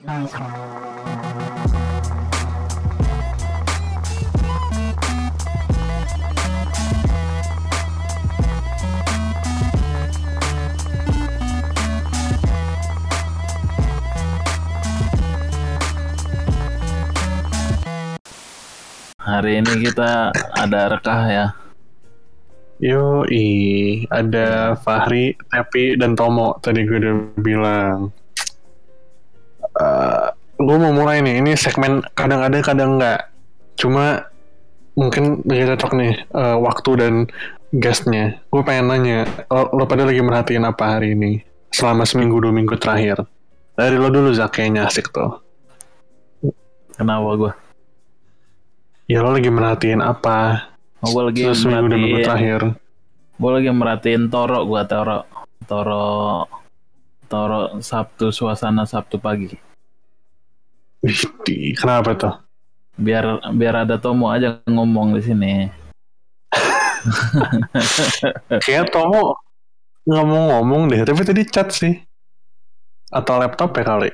Hari ini kita ada rekah ya. Yo, ada Fahri, Tepi, dan Tomo. Tadi gue udah bilang. Uh, gue mau mulai nih. Ini segmen kadang ada, kadang enggak. Cuma mungkin lagi cocok nih uh, waktu dan guestnya. Gue pengen nanya, lo, lo pada lagi merhatiin apa hari ini? Selama seminggu dua minggu terakhir. Dari lo dulu Zak, kayaknya asik tuh. Kenapa gue? Ya lo lagi merhatiin apa? Oh, gue lagi Terus seminggu dua minggu terakhir. Gue lagi merhatiin Toro, gue Toro. Toro Toro Sabtu suasana Sabtu pagi. Wih, kenapa tuh? Biar biar ada Tomo aja ngomong di sini. Kayak Tomo nggak mau ngomong deh, tapi tadi chat sih. Atau laptop ya kali.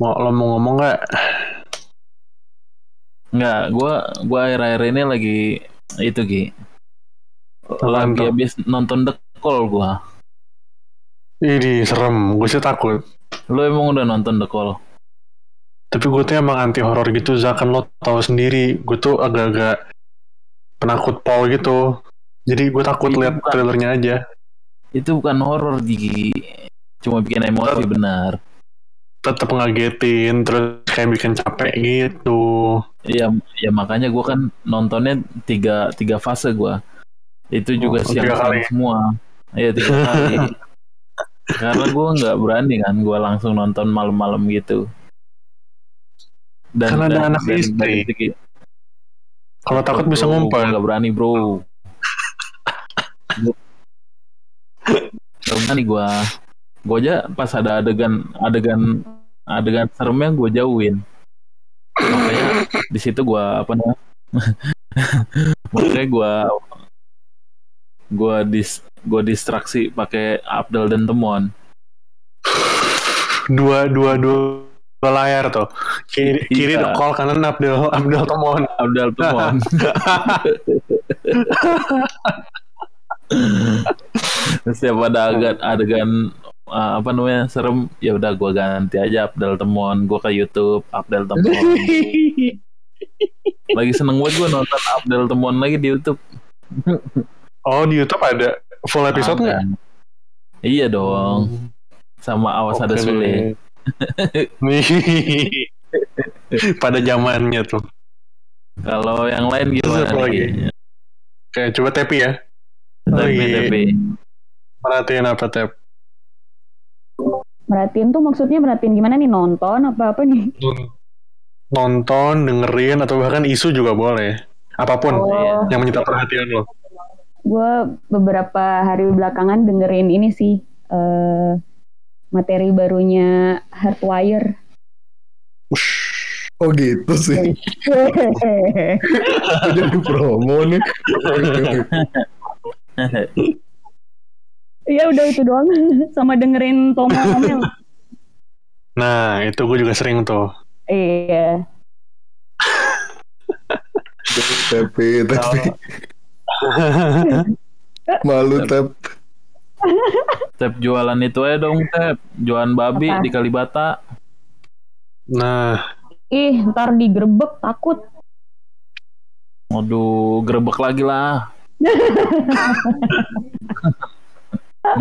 Mau lo mau ngomong nggak? Nggak, gue gua akhir-akhir ini lagi itu Gi. Lagi habis nonton The Call gue. Ini serem, gue sih takut. Lo emang udah nonton The Call? Tapi gue tuh emang anti horor gitu, Zak kan lo tau sendiri. Gue tuh agak-agak penakut Paul gitu. Jadi gue takut lihat trailernya aja. Itu bukan horor Gi. Cuma bikin emosi benar. Tetap ngagetin, terus kayak bikin capek gitu. Iya, ya makanya gue kan nontonnya tiga tiga fase gue. Itu juga Oh, siang-siang kali. semua. Iya tiga kali. Karena gue nggak berani kan, gue langsung nonton malam-malam gitu. Kan ada anak istri. segi- Kalau takut bisa ngumpet. gua nggak berani bro. Gak berani gue. Gue aja pas ada adegan adegan adegan seremnya gue jauhin. Makanya di situ gue apa namanya? Makanya gue gue dis gue distraksi pakai Abdel dan Temon. Dua, dua, dua, dua layar tuh. Kiri, kiri Iya. The Call, kanan Abdel, Abdel Tomon. Abdel Temon. Setiap ada adegan, adegan uh, apa namanya serem, ya udah gue ganti aja Abdel Temon. Gue ke YouTube Abdel Temon. lagi seneng banget gue nonton Abdel Temon lagi di YouTube. oh, di YouTube ada full episode Ada. nggak? Iya dong. Sama awas ada Sule. deh. Nih. Pada zamannya tuh. Kalau yang lain Terus gimana apa lagi? Oke, coba Tepi ya. Tapi Lagi tapi Perhatiin apa Tep? Merhatiin tuh maksudnya merhatiin gimana nih nonton apa apa nih? Nonton, dengerin, atau bahkan isu juga boleh. Apa pun Oh, yang menyita perhatian lo. gue beberapa hari belakangan dengerin ini sih eh materi barunya Hardwire. Oh gitu sih. Jadi promo nih. Iya udah itu doang sama dengerin Tomo Omel. Nah, itu gue juga sering tuh. Iya. tapi tapi malu tap. Tep jualan itu aja dong Tep. Jualan babi Apa? di Kalibata. Nah, Ih, ntar digerebek takut. Waduh, grebek lagi lah.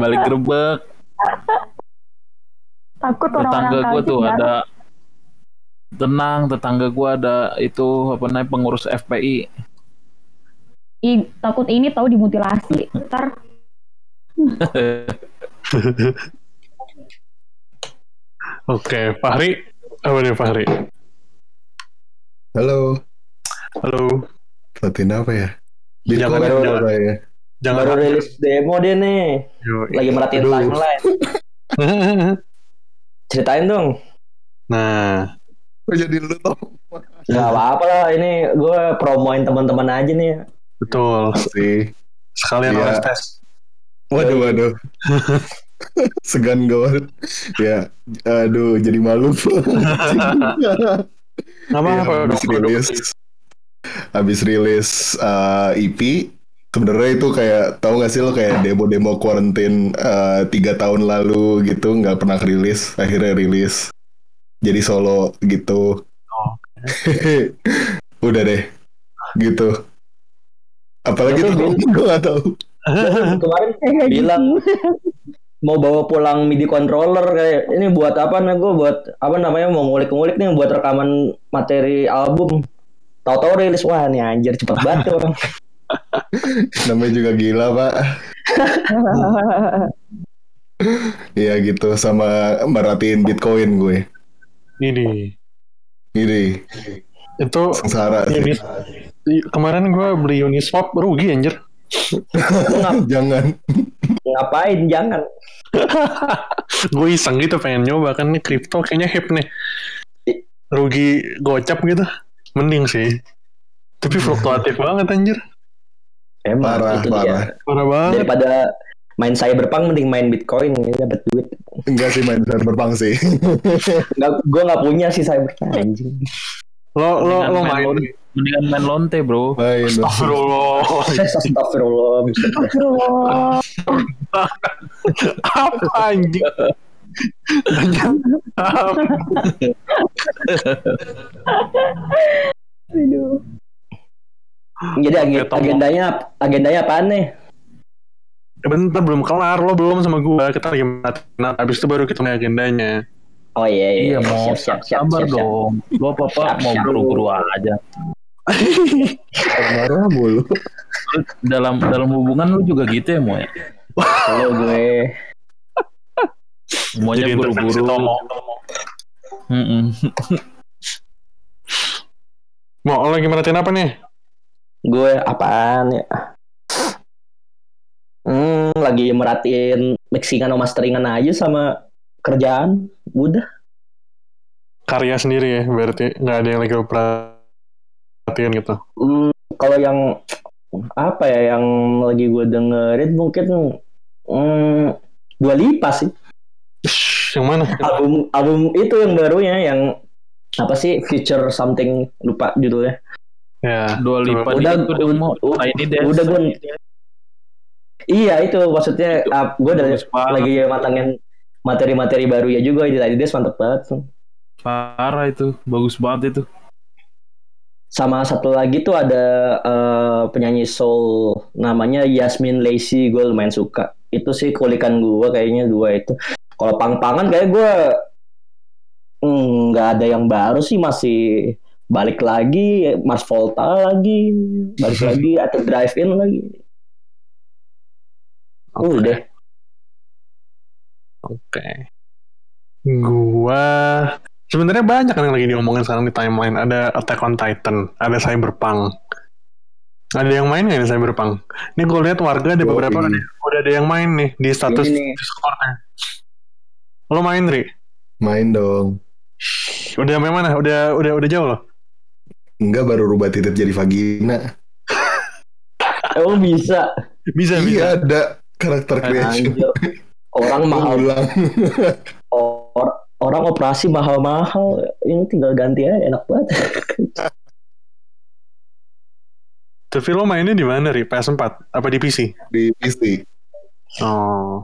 Balik grebek. Takut Tetangga orang-orang gue tuh ada tenang, tetangga gue ada itu apa namanya pengurus FPI. Ih, takut ini tahu dimutilasi. Ntar oke. Fahri, apa nih Fahri? Halo. Halo. Perhatiin apa ya? Jangan, Discord jangan. apa ya? Jangan Baru rilis demo dia nih. Yoi. Lagi merhatiin Aduh. timeline. Ceritain dong. nah, Oh jadi lu tau Gak apa-apa lah. Ini gue promoin teman-teman aja nih. betul. sih. Sekalian Iya. OS tes. Waduh waduh. Segan gue. Ya, aduh jadi malu. Apa Iya, apa habis rilis. Habis rilis uh, EP sebenarnya itu kayak tahu gak sih lo kayak demo-demo quarantine uh, tiga tahun lalu gitu nggak pernah rilis akhirnya rilis. Jadi solo gitu. Udah deh gitu. Apalagi tuh gue gak tahu Kemarin Kayak bilang gitu. mau bawa pulang MIDI controller kayak ini buat apa nih? Gue buat apa namanya mau ngulik-ngulik nih buat rekaman materi album. Tahu-tahu rilis wah nih anjir cepet banget tuh orang. Namanya juga gila pak. Iya gitu sama merhatiin bitcoin gue. Ini. Ini. Itu sengsara sih. kemarin gue beli Uniswap rugi anjir. Jangan ngapain jangan gue iseng gitu pengen nyoba kan nih kripto kayaknya hip nih. Rugi gocap gitu. Mending sih. Tapi fluktuatif banget anjir. emang parah itu dia parah Parah banget. daripada main cyberpunk mending main bitcoin ini dapat duit enggak sih main cyberpunk sih nggak gue nggak punya sih cyberpunk anjing Lo lo lo main main. Mendingan main lonte bro main Astagfirullah. Astagfirullah Astagfirullah. Apa anjing? Banyak. Aduh. jadi ag- Ketemu. agendanya agendanya apaan nih Bentar belum kelar lo belum sama gue kita lagi nah, habis itu baru kita ngeliat agendanya oh iya iya, iya mau siap siap siap sabar siap, siap. dong lo apa apa Siap, mau siap. buru-buru aja marah mulu. Lu dalam dalam hubungan lu juga gitu ya mau ya? Halo gue. Semuanya buru-buru. mau lo lagi merhatiin apa nih? Gue apaan ya? Hmm lagi merhatiin mixingan sama masteringan aja sama kerjaan. Udah. Karya sendiri ya berarti. Nggak ada yang lagi lo perhatiin gitu. Hmm, kalau yang apa ya yang lagi gue dengerin mungkin hmm, dua lipa sih. Yang mana? Album album itu yang barunya yang apa sih future something lupa judulnya. Ya dua lipat Udah, itu dong mau u- nah, ini deh. udah gue iya itu maksudnya ah, gue udah banget. lagi matangin materi-materi baru ya juga ini tadi dia mantep banget parah itu bagus banget itu sama satu lagi tuh ada eh, penyanyi soul namanya Yasmin Lacy gue lumayan suka. Itu sih kulikan gue kayaknya dua itu. Kalau pang-pangan kayak gue nggak ada yang baru sih masih balik lagi Mars Volta lagi balik lagi atau drive in lagi udah. Oke. Gua sebenarnya banyak kan yang lagi diomongin sekarang di timeline. Ada Attack on Titan ada Cyberpunk. Ada yang main nggak nih Cyberpunk? Ini gue lihat warga ada beberapa kan ya, udah ada yang main nih di status nih. Discordnya. Lo main Ri? Main dong. Udah sampai mana? Udah udah udah jauh loh? Enggak baru rubah titik jadi vagina. Oh bisa. Bisa bisa. Iya ada karakter creation. Anjir. orang mahal. Ulang. Or- orang operasi mahal-mahal ini tinggal ganti aja enak banget. Tapi lo mainnya di mana Ri? PS4 apa di PC di PC oh.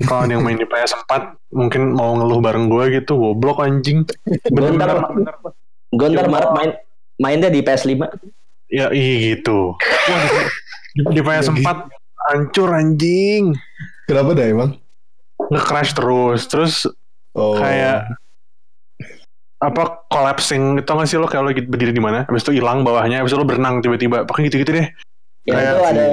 Kalau yang main di PS4 mungkin mau ngeluh bareng gue gitu goblok anjing. Gue ntar bener-bener gue ntar Maret main mainnya di PS5 Ya iya gitu. Wah, di, di PS4 hancur anjing. kenapa dah emang Nge-crash terus. Terus oh. Kayak apa collapsing itu nggak sih lo? Kayak lo lagi berdiri di mana habis itu hilang bawahnya habis itu lo berenang tiba-tiba. Pakai gitu-gitu deh. Ya Kayak itu ada.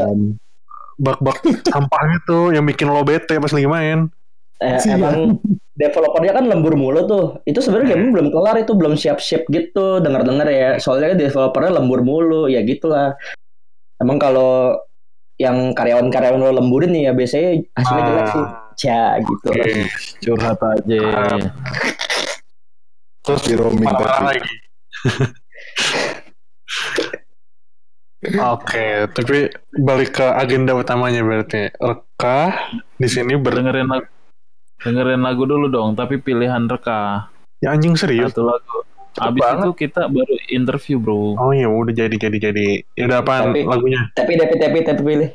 Bak-bak sampah gitu yang bikin lo bete pas lagi main. Eh, Sian. emang developernya kan lembur mulu tuh. Itu sebenarnya game belum kelar itu belum siap-siap gitu. Dengar-dengar ya soalnya developernya lembur mulu. Ya gitulah. Emang kalau yang karyawan-karyawan lo lemburin nih ya biasanya hasilnya Ah. jelek sih ya gitu Oke. curhat aja terus di roaming lagi Oke, tapi balik ke agenda utamanya berarti. Reka di sini ber dengerin lagu dengerin lagu dulu dong, tapi pilihan reka Ya anjing serius. satu lagu. Abis banget. itu kita baru interview bro. Oh iya udah jadi jadi jadi. Ya udah apaan Tapi- lagunya? Tapi tapi tapi tapi pilih.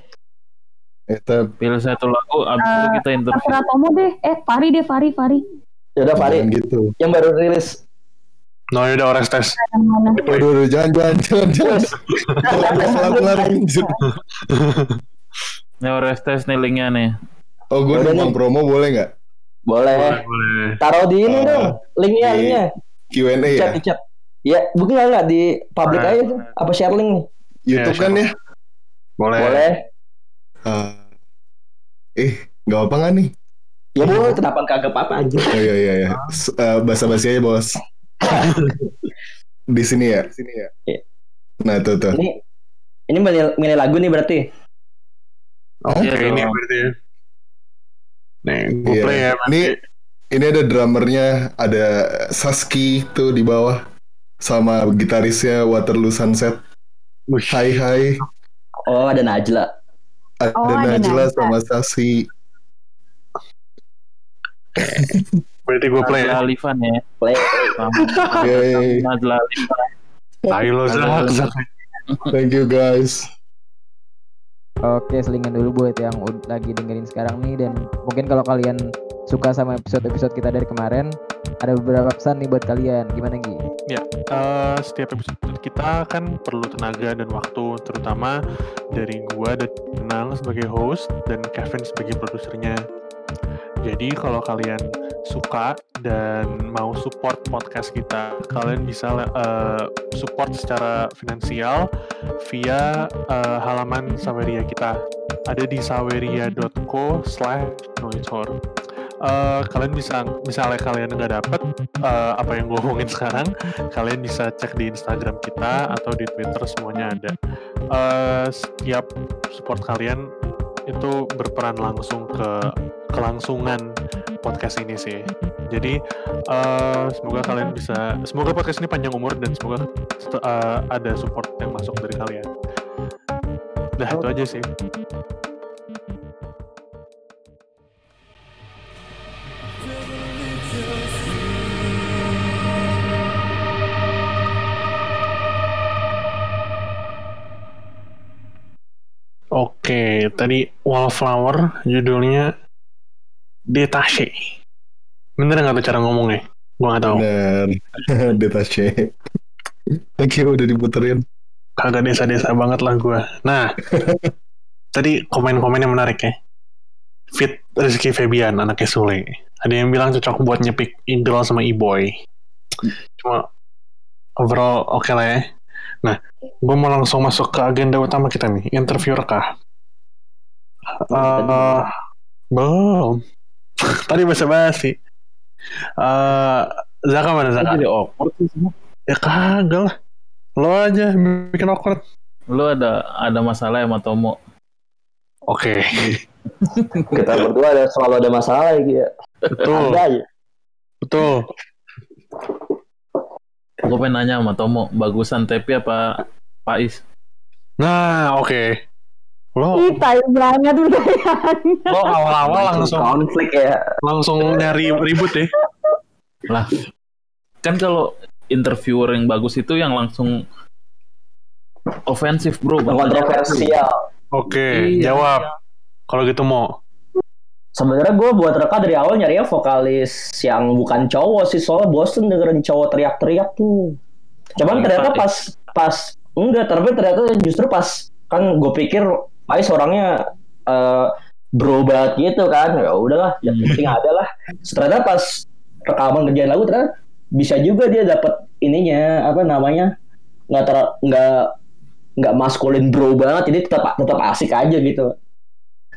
Itu Pilih satu lagu, abis itu Eh, kita interview. Terserah Tomo deh. Eh, Fari deh, Fari, Fari. Ya udah Fari jangan gitu. yang baru rilis. No ya udah Orestes. Yang mana? Waduh, waduh, jangan, jangan, jangan, jangan. Kelar-kelar anjir. Ini Orestes nih linknya nih. Oh, gue Udah promo boleh nggak? Boleh. Boleh. Taruh di ini Eh, dong. Linknya, di- linknya. Q&A Di ya? chat, di chat. Ya, bukan nggak di public Boleh. aja tuh. Apa share link nih? YouTube Ya, kan ya? Boleh. Boleh. Ah. Eh, nggak apa nggak nih? Ya boleh. Kenapa kagak apa-apa aja? Oh iya iya iya. S- eh, Basa-basi aja bos. Di sini ya? Di sini ya. Iya. Nah tuh tuh. Ini ini milih, milih lagu nih berarti. Oke Iya ini berarti. ya. Nih gue Iya. play ya. Ini ini ada drummernya, ada Saski tuh di bawah, sama gitarisnya Waterloo Sunset. Wih. Hai hai. Oh, ada Najla. Ada Oh, ada Najla Najla. sama Saski. Berarti gue play ya. Najla Alifan ya. Play. Najla Alifan. Tai lo Zak. Thank you guys. Oke, selingan dulu buat yang lagi dengerin sekarang nih dan mungkin kalau kalian suka sama episode-episode kita dari kemarin, ada beberapa pesan nih buat kalian. Gimana Gi? Eh, setiap episode kita kan perlu tenaga dan waktu terutama dari gua dan Nang sebagai host dan Kevin sebagai produsernya. Jadi kalau kalian suka dan mau support podcast kita, kalian bisa eh, support secara finansial via eh, halaman Saweria kita. Ada di saweria.co slash noitor. Eh, kalian bisa misalnya kalian nggak dapet eh, apa yang gue omongin sekarang kalian bisa cek di Instagram kita atau di Twitter semuanya ada. Eh, setiap support kalian itu berperan langsung ke kelangsungan podcast ini sih. Jadi eh, semoga kalian bisa, semoga podcast ini panjang umur dan semoga eh, ada support yang masuk dari kalian. Nah itu aja sih. Oke, tadi Wallflower judulnya Detache. Bener nggak tuh cara ngomongnya? Gua nggak tahu. Bener. Detache. Thank you udah diputerin. Kagak desa-desa banget lah gua. Nah, tadi komen-komen yang menarik ya. Fit Rizky Febian, anaknya Sule. Ada yang bilang cocok buat nyepik Eagle sama E-Boy. Cuma overall oke lah ya. Nah, gue mau langsung masuk ke agenda utama kita nih, interview rekah. Eh, belum. Tadi bahasa basi. Eh, Zaka mana Zaka? jadi awkward sih semua? Ya kagak lah. Lo aja bikin awkward. Lu ada ada masalah ya sama Tomo? Oke, Kita berdua ada selalu ada masalah ya. betul, Ada aja. betul. Gue pengen nanya sama Tomo, bagusan Tepi apa Pais? Nah, oke. Lo, Ih, tai banget udah lo awal-awal langsung konflik ya. langsung nyari ribut ya. Lah, kan kalau interviewer yang bagus itu yang langsung ofensif bro. Kontroversial. Oke, Iya. jawab. Kalau gitu mau. Sebenarnya gue buat reka dari awal nyarinya vokalis yang bukan cowok sih soalnya bosen dengerin cowok teriak-teriak tuh. Cuman Apalagi ternyata pas pas enggak tapi ternyata justru pas kan gue pikir Pais orangnya eh bro banget gitu kan ya udahlah yang penting ada lah. Ternyata pas rekaman kerjaan lagu ternyata bisa juga dia dapat ininya apa namanya nggak ter nggak nggak maskulin bro banget jadi tetap tetap asik aja gitu.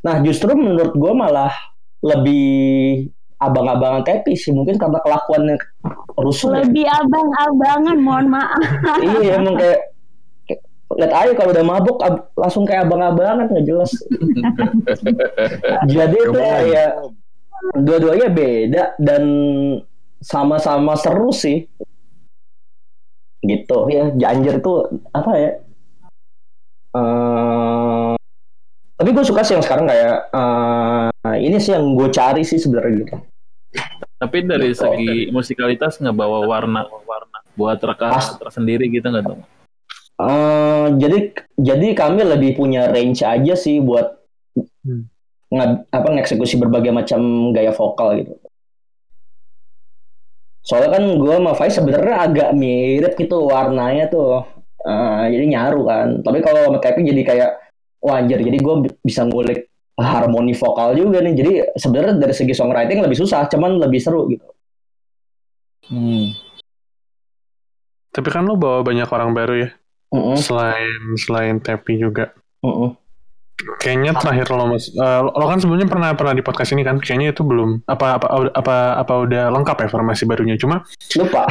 Nah justru menurut gue malah lebih abang-abangan tepi sih mungkin karena kelakuannya rusuh ya. Lebih abang-abangan, mohon maaf. iya emang kayak, lihat aja kalau udah mabuk ab- langsung kayak abang-abangan nggak jelas. Jadi itu kayak dua-duanya beda dan sama-sama seru sih. Gitu ya, Janjer tuh apa ya? Eh, tapi gue suka sih yang sekarang kayak eh, ini sih yang gue cari sih sebenarnya gitu. Tapi dari Gitu. segi musikalitas nggak bawa warna warna buat reka tersendiri gitu nggak tuh? Eh, jadi jadi kami lebih punya range aja sih buat Hmm. nge- apa ngeksekusi berbagai macam gaya vokal gitu. Soalnya kan gue sama Faiz sebenarnya agak mirip gitu warnanya tuh. Eh, jadi nyaru kan. Tapi kalau sama Kevin jadi kayak wah anjir, jadi gue bisa ngulik harmoni vokal juga nih. Jadi sebenarnya dari segi songwriting lebih susah, cuman lebih seru gitu. Hmm. Tapi kan lo bawa banyak orang baru ya, Mm-mm, selain selain Tepi juga. mm-mm. Kayaknya terakhir lo mas, eh, lo kan sebelumnya pernah pernah di podcast ini kan? Kayaknya itu belum apa apa apa apa udah lengkap ya formasi barunya. Cuma Lupa.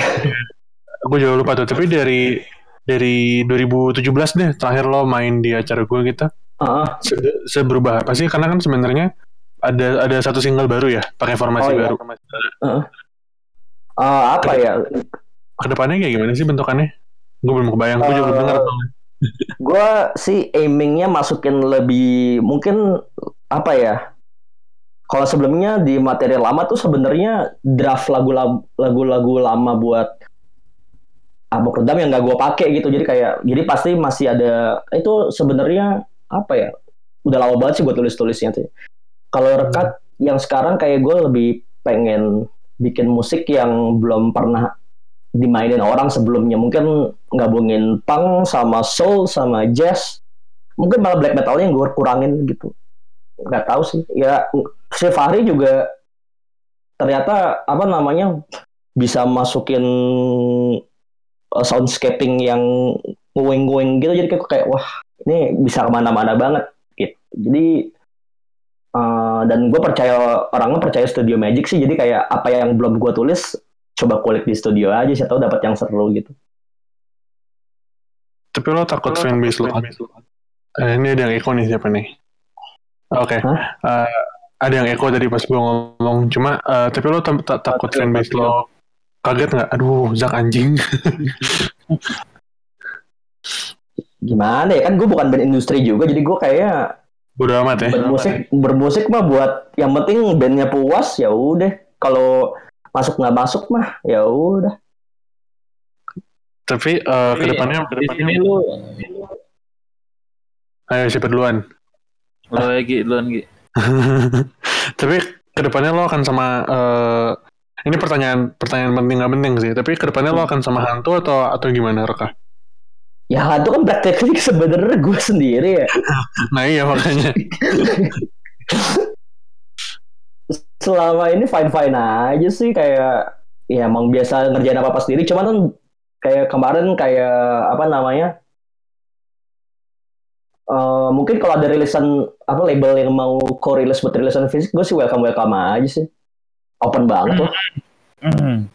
gue juga lupa tuh. Tapi dari dari 2017 deh terakhir lo main di acara gue gitu. Ah, Se, seberubah apa sih? Karena kan sebenarnya ada ada satu single baru ya, pakai formasi Oh, iya. baru. eh, apa ya? Ke depannya kayak gimana sih bentukannya? Gue belum kebayang. Gue juga belum Eh, denger. gue sih aimingnya masukin lebih mungkin apa ya kalau sebelumnya di materi lama tuh sebenarnya draft lagu-lagu lagu-lagu lama buat abok redam yang gak gue pakai gitu. Jadi kayak jadi pasti masih ada itu sebenarnya apa ya udah lama banget sih gue tulis-tulisnya tuh. Kalau rekat yang sekarang kayak gue lebih pengen bikin musik yang belum pernah dimainin orang sebelumnya. Mungkin gabungin punk sama soul sama jazz. Mungkin malah black metalnya yang gue kurangin gitu. Nggak tahu sih. Ya si Fahri juga ternyata apa namanya bisa masukin uh, soundscaping yang nguing-nguing gitu jadi kayak, kayak wah ini bisa ke mana-mana banget gitu jadi uh, dan gue percaya orangnya percaya Studio Magic sih jadi kayak apa yang belum gue tulis coba kulik di studio aja siapa tahu dapat yang seru gitu Tapi lo takut fanbase lo. Eh, ini ada yang echo nih siapa nih? Oke. Hah? Eh, ada yang echo tadi pas gue ngomong. Cuma eh, tapi lo ta- ta- takut fanbase lo kaget nggak? Aduh, Zak anjing. gimana ya kan gue bukan band industri juga jadi gue kayak Bodo amat ya. bermusik bermusik mah buat yang penting bandnya puas ya udah kalau masuk nggak masuk mah ya udah Tapi eh, Tapi ke depannya, di sini lu ayo siapa duluan? lu lagi duluan Gi. tapi ke depannya lo akan sama eh, ini pertanyaan pertanyaan penting nggak penting sih. Tapi ke depannya lo akan sama hantu atau atau gimana Reka? ya itu kan prakteknya sebenarnya gue sendiri ya Nah iya makanya. selama ini fine fine aja sih kayak ya emang biasa ngerjain apa apa sendiri cuman kan kayak kemarin kayak apa namanya eh, mungkin kalau ada rilisan apa label yang mau co-release buat rilisan fisik gue sih welcome welcome aja sih open banget loh Hmm.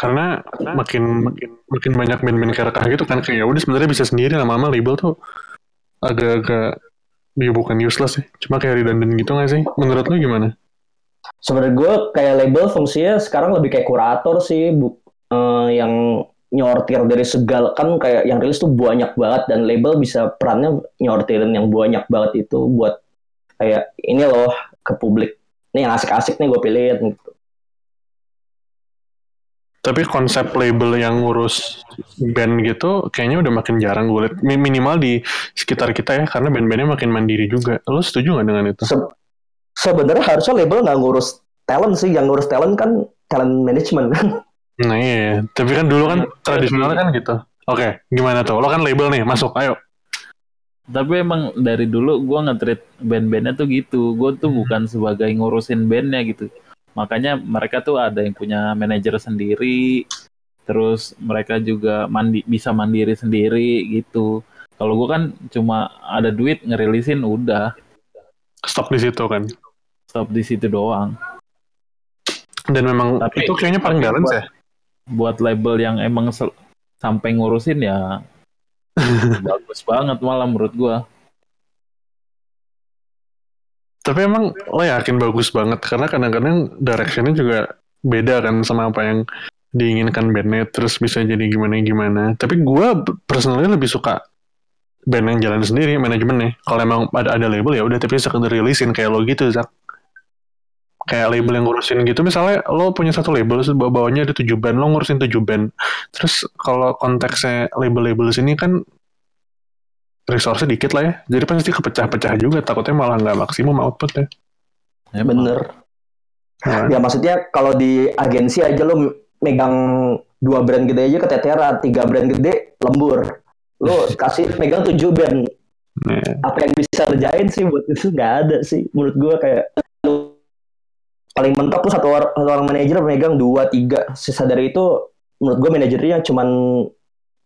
karena makin makin makin banyak band-band kayak Reka gitu kan kayak ya udah sebenarnya bisa sendiri lama-lama label tuh agak-agak dia bukan useless sih cuma kayak redundant gitu nggak sih? Menurut lu gimana? Sebenarnya gue kayak label fungsinya sekarang lebih kayak kurator sih bu eh, yang nyortir dari segala kan kayak yang rilis tuh banyak banget dan label bisa perannya nyortirin yang banyak banget itu buat kayak ini loh ke publik ini yang asik-asik nih gue pilihin gitu. tapi konsep label yang ngurus band gitu kayaknya udah makin jarang gue liat. Mi- minimal di sekitar kita ya karena band-bandnya makin mandiri juga. Lo setuju nggak dengan itu? Se- sebenarnya harusnya label nggak ngurus talent sih. Yang ngurus talent kan talent management kan? Nah iya. Tapi kan dulu kan tradisionalnya kan gitu. Oke gimana tuh? Lo kan label nih masuk ayo Tapi emang dari dulu gue nge-treat band-bandnya tuh gitu. Gue tuh bukan sebagai ngurusin bandnya gitu. Makanya mereka tuh ada yang punya manajer sendiri. Terus mereka juga mandi bisa mandiri sendiri gitu. Kalau gue kan cuma ada duit ngerilisin udah stop di situ kan stop di situ doang. dan memang Tapi- itu kayaknya paling balance buat- ya Buat label yang emang sampai ngurusin ya bagus banget malah menurut gue. Tapi emang lo yakin bagus banget karena kadang-kadang directionnya juga beda kan sama apa yang diinginkan bandnya terus bisa jadi gimana-gimana. Tapi gua personally lebih suka band yang jalan sendiri manajemennya. Kalau emang ada ada label ya udah tapi sekedar rilisin kayak lo gitu Zak. Kayak label yang ngurusin gitu misalnya lo punya satu label terus bawa bawahnya ada tujuh band lo ngurusin tujuh band terus kalau konteksnya label-label sini kan resource dikit lah ya jadi pasti kepecah-pecah juga takutnya malah nggak maksimum outputnya Emang. Bener. Nah, Ya maksudnya kalau di agensi aja lo megang dua brand gede aja keteteran, tiga brand gede lembur. Lo kasih megang tujuh brand, nah, apa yang bisa kerjain sih buat itu nggak ada sih. Menurut gua kayak paling mentok tuh satu orang, satu orang manajer megang dua tiga. Sisa dari itu menurut gua manajernya cuman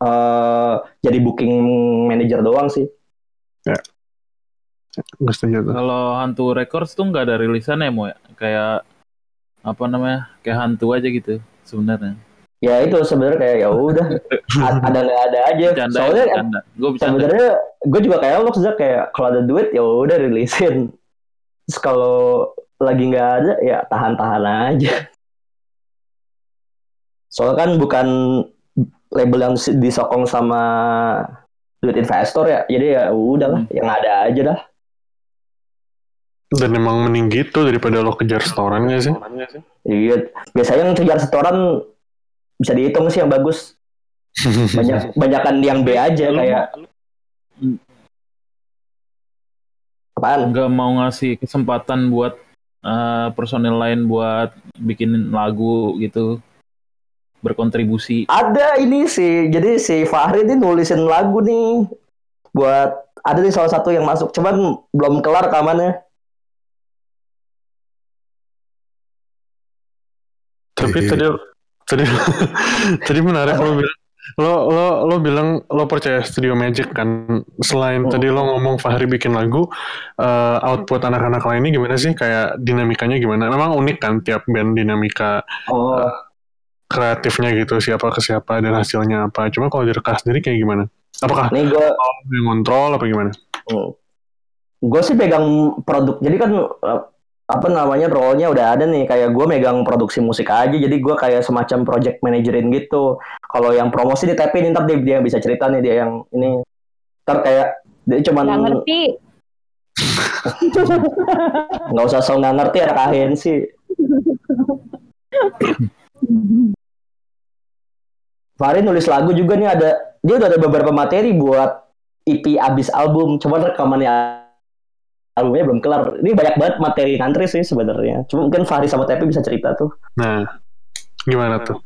eh, jadi booking manager doang sih. gue setuju tuh. Kalau hantu records tuh nggak ada rilisannya mau ya? Kayak apa namanya? Kayak hantu aja gitu sebenarnya. Ya itu sebenarnya kayak ya udah ada nggak ada aja. Bercanda, Soalnya bercanda. Gue bercanda. sebenarnya gue juga kayak lo Zak, kayak kalau ada duit ya udah rilisin terus kalau lagi nggak ada ya tahan-tahan aja. Soalnya kan bukan label yang disokong sama duit investor ya. Jadi ya udahlah yang ada aja dah. Dan emang mending gitu daripada lo kejar setorannya sih? Iya biasanya yang kejar setoran bisa dihitung sih yang bagus. Banyak banyakan yang B aja Lu kayak apaan? Nggak mau ngasih kesempatan buat eh, personil lain buat bikin lagu gitu berkontribusi. Ada ini sih, jadi si Fahri ini nulisin lagu nih buat ada nih salah satu yang masuk, cuman belum kelar rekamannya. tapi tadi tadi tadi menarik lo bilang lo lo lo bilang lo percaya Studio Magic kan? Selain Hmm. tadi lo ngomong Fahri bikin lagu eh, output anak-anak lainnya gimana sih? Kayak dinamikanya gimana? Memang unik kan tiap band dinamika Oh, kreatifnya gitu siapa ke siapa dan hasilnya apa. Cuma kalau Reka sendiri kayak gimana? Apakah nih lo yang kontrol apa gimana? Gue sih pegang produk. Jadi kan eh, apa namanya role-nya udah ada nih. Kayak gue megang produksi musik aja. Jadi gue kayak semacam project managerin gitu. Kalau yang promosi di tapi ntar dia, dia yang bisa cerita nih dia yang ini. Ntar kayak dia cuman Nggak ngerti. nggak usah so nggak ngerti anak agensi. Fahri nulis lagu juga nih ada dia udah ada beberapa materi buat EP abis album cuman rekamannya albumnya belum kelar ini banyak banget materi country sih sebenarnya cuma mungkin Fahri sama Tepi bisa cerita tuh nah gimana tuh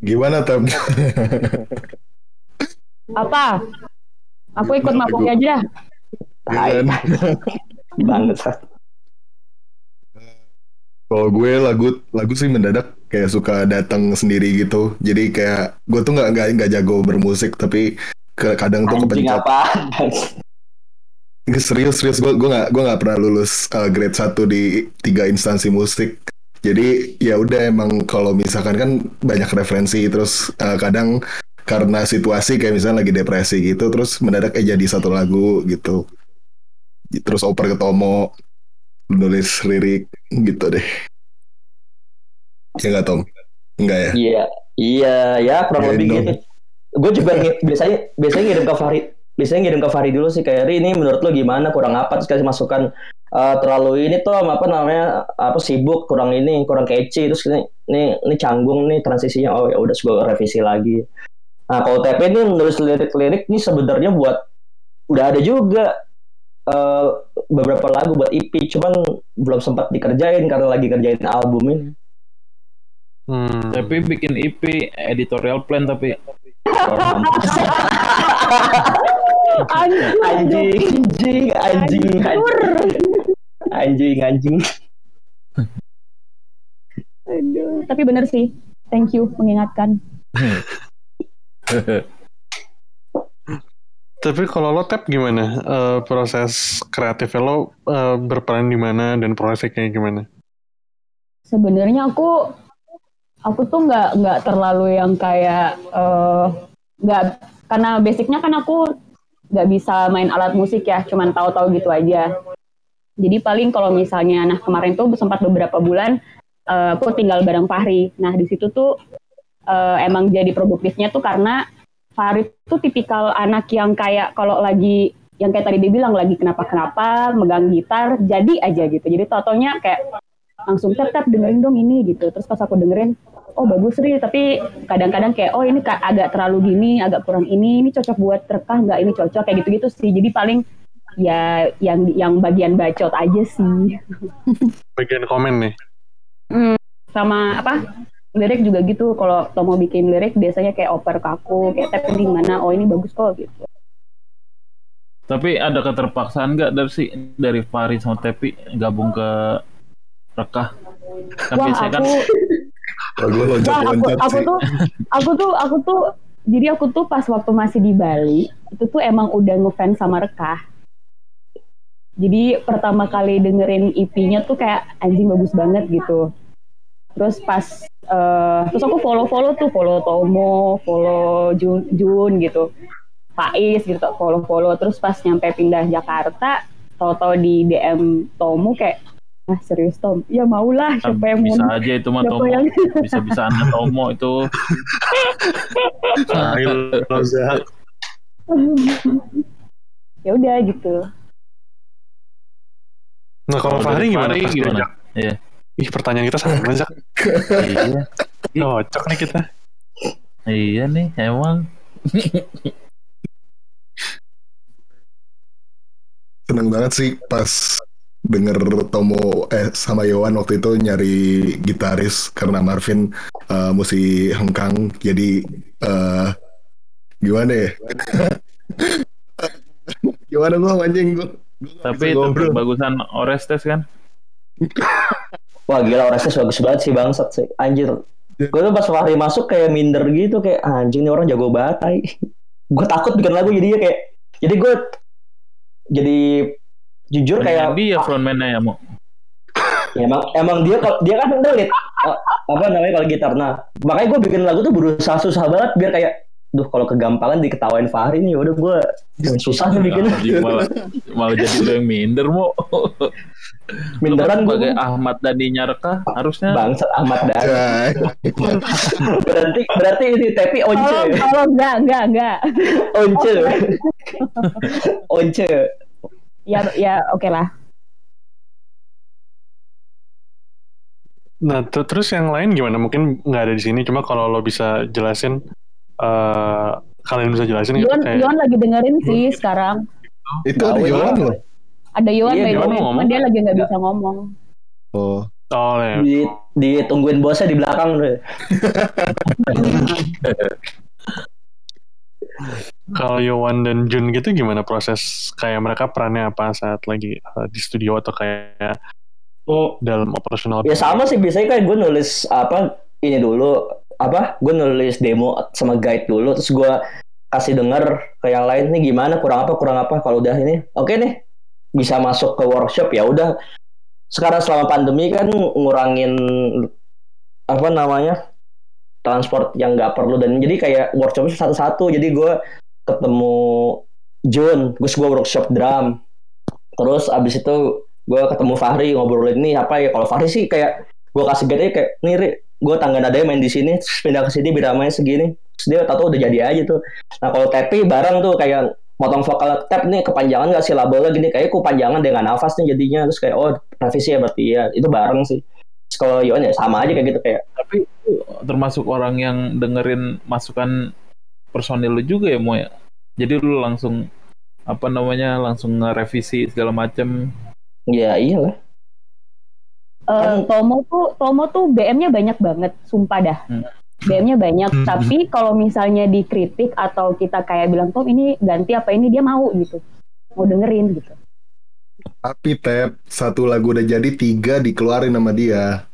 Gimana tem? Apa? Aku ikut mabuk aja dah. Tai. banget Kalau gue lagu lagu sih mendadak kayak suka datang sendiri gitu. Jadi kayak gue tuh nggak nggak nggak jago bermusik tapi ke- kadang tuh kepencet. apa Serius serius gue gue nggak gue nggak pernah lulus uh, grade 1 di tiga instansi musik. Jadi ya udah emang kalau misalkan kan banyak referensi terus uh, kadang karena situasi kayak misalnya lagi depresi gitu terus mendadak eh jadi satu lagu gitu. Terus oper ke Tomo nulis lirik gitu deh. Ya nggak Tom? Enggak ya? iya iya ya kurang lebih gitu gue juga biasanya biasanya ngirim ke Fahri biasanya ngirim ke Fahri dulu sih kayak Ri ini menurut lo gimana? Kurang apa? Terus kasih masukan Eh, terlalu ini tuh apa namanya apa sibuk kurang ini kurang kece terus ini ini, ini canggung nih transisinya. Oh ya udah gue revisi lagi. Nah kalau TP ini nulis lirik-lirik ini sebenarnya buat udah ada juga eh, beberapa lagu buat EP cuman belum sempat dikerjain karena lagi kerjain album ini. Hmm. tapi bikin EP editorial plan tapi Anjing. anjing anjing anjing anjing Aduh. Tapi bener sih. Thank you mengingatkan. Tapi kalau lo tap gimana? Eh, proses kreatifnya lo eh, berperan di mana dan prosesnya gimana? Sebenarnya aku aku tuh nggak nggak terlalu yang kayak eh, nggak karena basicnya kan aku nggak bisa main alat musik ya, cuman tahu-tahu gitu aja. Jadi paling kalau misalnya, nah kemarin tuh sempat beberapa bulan eh, aku tinggal bareng Fahri. Nah di situ tuh eh, emang jadi produktifnya tuh karena Fahri tuh tipikal anak yang kayak kalau lagi yang kayak tadi dia bilang lagi kenapa-kenapa megang gitar jadi aja gitu jadi totonya kayak langsung tap tap dengerin dong ini gitu terus pas aku dengerin oh bagus Ri tapi kadang-kadang kayak oh ini agak terlalu gini agak kurang ini ini cocok buat rekah nggak ini cocok kayak gitu-gitu sih. Jadi paling ya yang yang bagian bacot aja sih. Bagian komen nih. sama apa? Lirik juga gitu. Kalau Tomo bikin lirik biasanya kayak oper kaku kayak tap ini mana oh ini bagus kok gitu. Tapi ada keterpaksaan nggak dari si dari Fahri sama Tepi gabung ke rekah? Kan wah biasanya kan aku Gue Wah, aku, loncat-loncat aku sih. tuh, aku tuh, aku tuh, jadi aku tuh pas waktu masih di Bali, itu tuh emang udah ngefans sama Rekah. Jadi pertama kali dengerin EP-nya tuh kayak anjing bagus banget gitu. Terus pas, eh, terus aku follow-follow tuh, follow Tomo, follow Jun, Jun gitu. Faiz gitu, follow-follow. Terus pas nyampe pindah Jakarta, tau-tau di DM Tomo kayak, ah serius Tom? Ya maulah, siapa yang mau bisa aja itu mah Tomo. yang Bisa-bisa anda Tomo itu. Ya udah gitu Nah kalau Fahri gimana? Fahri gimana? Iya. Ih pertanyaan kita sama Zak. iya. Cocok nih kita. Iya nih, emang. Seneng banget sih pas denger Tomo eh sama Yowan waktu itu nyari gitaris karena Marvin eh, mesti hengkang jadi eh gimana ya gimana gua anjing gua gua nggak Tapi ngobrol. bagusan Orestes kan? Wah gila Orestes bagus banget sih bangsat sih. Anjir. Gue tuh pas Fahri masuk kayak minder gitu kayak anjing nih orang jago banget tai. gue takut bikin lagu jadinya kayak jadi gue jadi jujur kayak dia frontman-nya ya, Mo. ya, emang emang dia dia kan ngelit eh, apa namanya kalau gitar. Nah makanya gue bikin lagu tuh berusaha susah banget biar kayak duh kalau kegampangan diketawain Fahri nih udah gue susah nih bikin malah, malah jadi lo yang minder, Mo. minderan kan sebagai gue Ahmad Dhani Nyarka harusnya. Bangsat Ahmad Dhani. Berarti berarti ini Tepi once. Kalau kalau enggak enggak enggak. Once. Once ya ya oke lah Nah ter- terus yang lain gimana? Mungkin nggak ada di sini. Cuma kalau lo bisa jelasin, eh kalian bisa jelasin gitu Yon kayak Yon lagi dengerin sih sekarang itu ada Yowan lah. loh ada Yon Iya, Yon cuman ngomong. dia lagi nggak bisa ngomong oh oh ya. di ditungguin bosnya di belakang deh. Kalau Yowan dan Jun gitu gimana proses kayak mereka perannya apa saat lagi eh, di studio atau kayak Oh, dalam operasional? ya sama sih. Biasanya kan gue nulis apa ini dulu apa gue nulis demo sama guide dulu terus gue kasih denger ke yang lain nih gimana? Kurang apa kurang apa? Kalau udah ini oke nih bisa masuk ke workshop. Ya udah. Sekarang selama pandemi kan ngurangin apa namanya transport yang nggak perlu dan jadi kayak workshop satu-satu. Jadi gue ketemu Jun terus gue workshop drum. Terus abis itu gue ketemu Fahri ngobrolin nih apa ya? Kalau Fahri sih kayak gue kasih guide kayak nih Ri, gue tangga nadanya main di sini terus pindah ke sini biramanya segini. Terus dia tato udah jadi aja tuh. Nah kalau Tepi bareng tuh kayak potong vokal tap nih kepanjangan gak sih? Labelnya gini kayak kepanjangan dengan nafas nih jadinya. Terus kayak oh revisi ya berarti ya. Itu bareng sih. Kalau Yon ya sama aja kayak gitu kayak Tapi termasuk orang yang dengerin masukan personil lu juga ya, Mo ya? Jadi lu langsung apa namanya langsung ngerevisi segala macem ya iyalah Eh, Tomo tuh Tomo tuh BM-nya banyak banget, sumpah dah. Hmm. BM-nya banyak, Hmm. tapi kalau misalnya dikritik atau kita kayak bilang Tom ini ganti apa ini dia mau gitu, mau dengerin gitu. tapi Tep satu lagu udah jadi tiga dikeluarin sama dia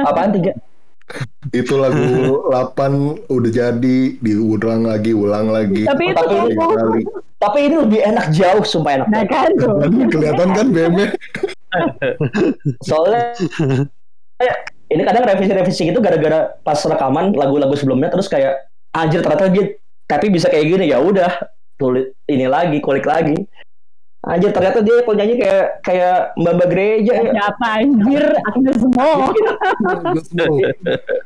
apaan tiga itu lagu 8 udah jadi diulang lagi ulang lagi. Tapi itu Tapi- Tomo, kali. Tapi ini lebih enak jauh sumpah enak nah kan. Kelihatan kan BM-nya soalnya ini kadang revisi-revisi gitu gara-gara pas rekaman lagu-lagu sebelumnya terus kayak anjir ternyata dia tapi bisa kayak gini ya udah tulis ini lagi kulik lagi anjir ternyata dia kalau nyanyi kayak kayak mbak mbak gereja ya. Siapa anjir, akhirnya semua.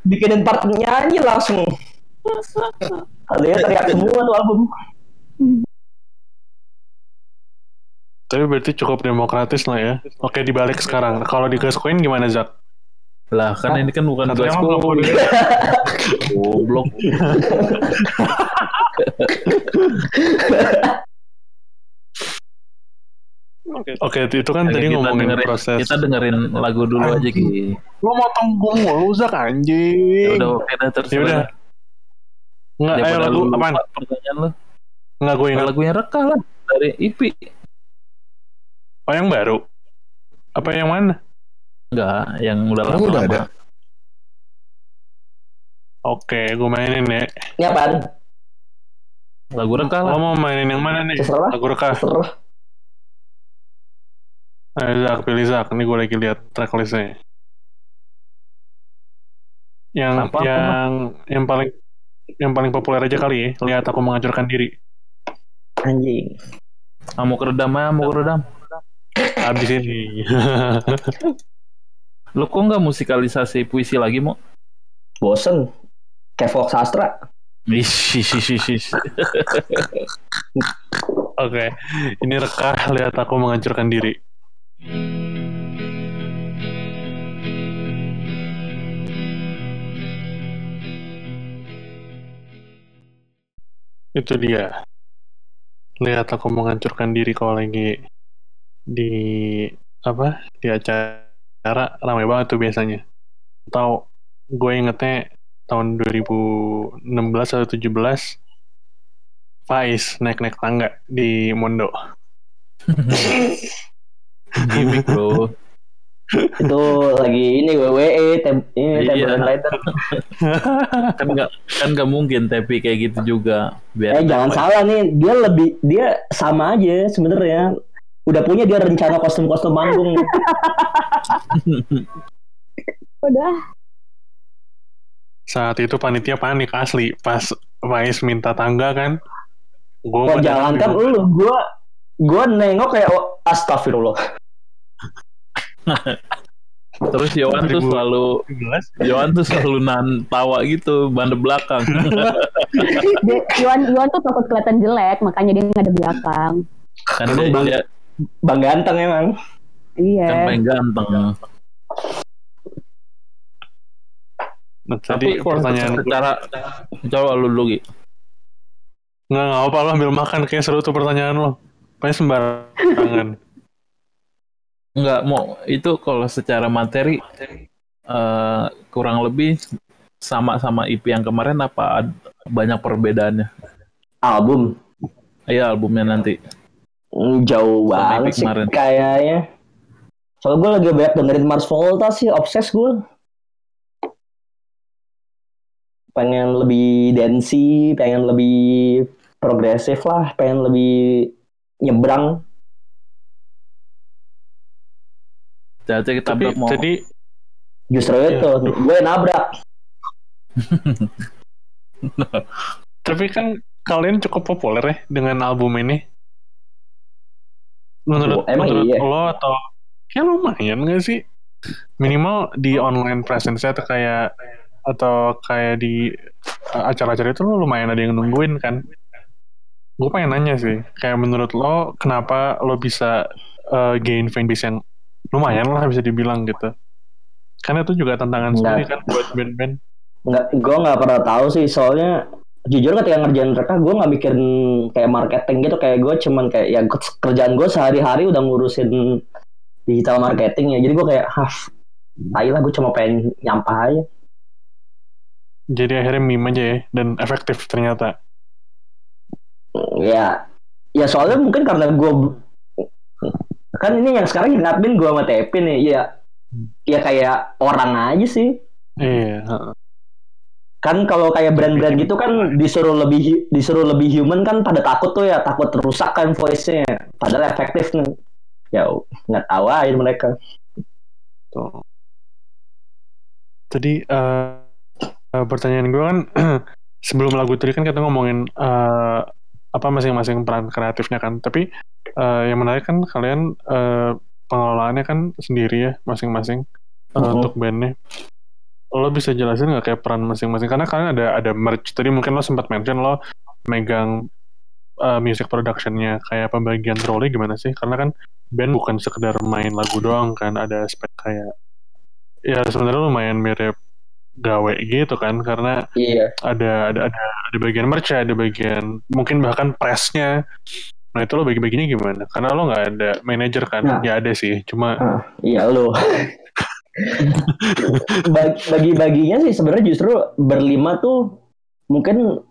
bikinin part nyanyi langsung Kalian teriak semua tuh album Tapi berarti cukup demokratis lah ya. Oke dibalik sekarang. Kalau di Gascoigne gimana Zak? Lah kan ini kan bukan Katanya Glasgow. mah belum Goblok. Oke itu kan Oke, tadi ngomongin dengerin, proses. Kita dengerin lagu dulu aja Ki. Lo motong gue mulu Zak Ya anjing. udah oke dah terserah. Ya udah. Nggak, ayo lagu apaan? Pertanyaan lu. Nggak gue ingat. Lagunya Reka lah dari IPI. Oh yang baru? Apa yang mana? Enggak, yang udah lama. udah ada. Oke, gue mainin ya. Ini apaan? Lagu Reka lah. Lo mau mainin yang mana nih? Terserah. Lagu rekah. Terserah. Ayo Zak, pilih Zak. Ini gue lagi lihat tracklistnya. Yang Apa, apa, yang yang paling yang paling populer aja kali ya. Lihat aku menghancurkan diri. Anjing. Mau keredam ya, mau keredam. Abis ini. Lu kok nggak musikalisasi puisi lagi mau? Bosen. Kayak folk sastra. Oke, ini rekah. Lihat aku menghancurkan diri. Itu dia. Lihat aku menghancurkan diri kalau lagi di apa di acara ramai banget tuh biasanya. Atau gue ingetnya tahun 2016 atau 17 Faiz naik-naik tangga di Mondo. Gimik bro. Itu lagi ini WWE, tem ini Iya. Kan nggak kan nggak mungkin tapi kayak gitu juga. Biar Eh jangan salah nih, dia lebih dia sama aja sebenarnya. Udah punya dia rencana kostum-kostum manggung. Udah. Saat itu panitia panik asli pas Faiz minta tangga kan. Gue Wah jangan kan lu, gua gua nengok kayak oh, astagfirullah. Terus Yohan tuh 2017. selalu Yohan tuh selalu nan tawa gitu bande belakang. Iwan Iwan tuh takut kelihatan jelek, makanya dia nggak ada belakang. kan dia, dia Bang ganteng emang. Iya. kan paling ganteng. Nah, Tapi tadi pertanyaan secara coba lu dulu Gi. nggak nggak apa lo ambil makan kayak seru tuh pertanyaan lo. Paling sembarangan. Nggak mau itu kalau secara materi eh, kurang lebih sama sama IP yang kemarin apa banyak perbedaannya? Album Iya albumnya nanti. Hmm, jauh banget sih kemarin. kayaknya. Soalnya gue lagi banyak dengerin Mars Volta sih, obses gue. Pengen lebih dancey, pengen lebih progresif lah, pengen lebih nyebrang. Jadi kita Tapi mau tadi Justru Iya. itu, gue nabrak. tapi kan kalian cukup populer ya dengan album ini. Menurut Oh, emang menurut iya? lo atau ya lumayan gak sih? Minimal di online presence atau kayak atau kayak di uh, acara-acara itu lo lumayan ada yang nungguin kan? Gue pengen nanya sih, kayak menurut lo kenapa lo bisa uh, gain fanbase yang lumayan lah bisa dibilang gitu? Karena itu juga tantangan sendiri kan buat band-band. nggak gue nggak pernah tahu sih soalnya jujur ketika ngerjain mereka gue nggak mikirin kayak marketing gitu kayak gue cuman kayak ya kerjaan gue sehari-hari udah ngurusin digital marketing ya jadi gue kayak hah tai lah gue cuma pengen nyampah aja Jadi akhirnya meme aja ya, dan efektif ternyata. ya ya soalnya mungkin karena gue kan ini yang sekarang yang admin gue sama Tepi nih ya ya kayak orang aja sih. Iya, kan kalau kayak brand-brand gitu kan disuruh lebih disuruh lebih human kan pada takut tuh ya takut rusak kan voice-nya. Padahal efektif nih. Ya nggak tahu aja mereka. Tuh. Tadi eh eh, pertanyaan gue kan sebelum lagu tadi kan kita ngomongin eh, apa masing-masing peran kreatifnya kan. Tapi eh, yang menarik kan kalian eh, pengelolaannya kan sendiri ya masing-masing eh, Mhm. untuk bandnya. Lo bisa jelasin nggak kayak peran masing-masing? Karena kalian ada ada merch. Tadi mungkin lo sempat mention lo megang uh, music productionnya kayak pembagian role gimana sih? Karena kan band bukan sekedar main lagu doang kan, ada aspek kayak ya sebenarnya lumayan mirip gawe gitu kan karena Iya. ada ada ada ada bagian merch ada bagian mungkin bahkan pressnya nah itu lo bagi-baginya gimana? Karena lo nggak ada manajer kan? Nah. ya ada sih cuma Ah, iya lo. Bag- Bagi-baginya sih sebenarnya justru berlima tuh mungkin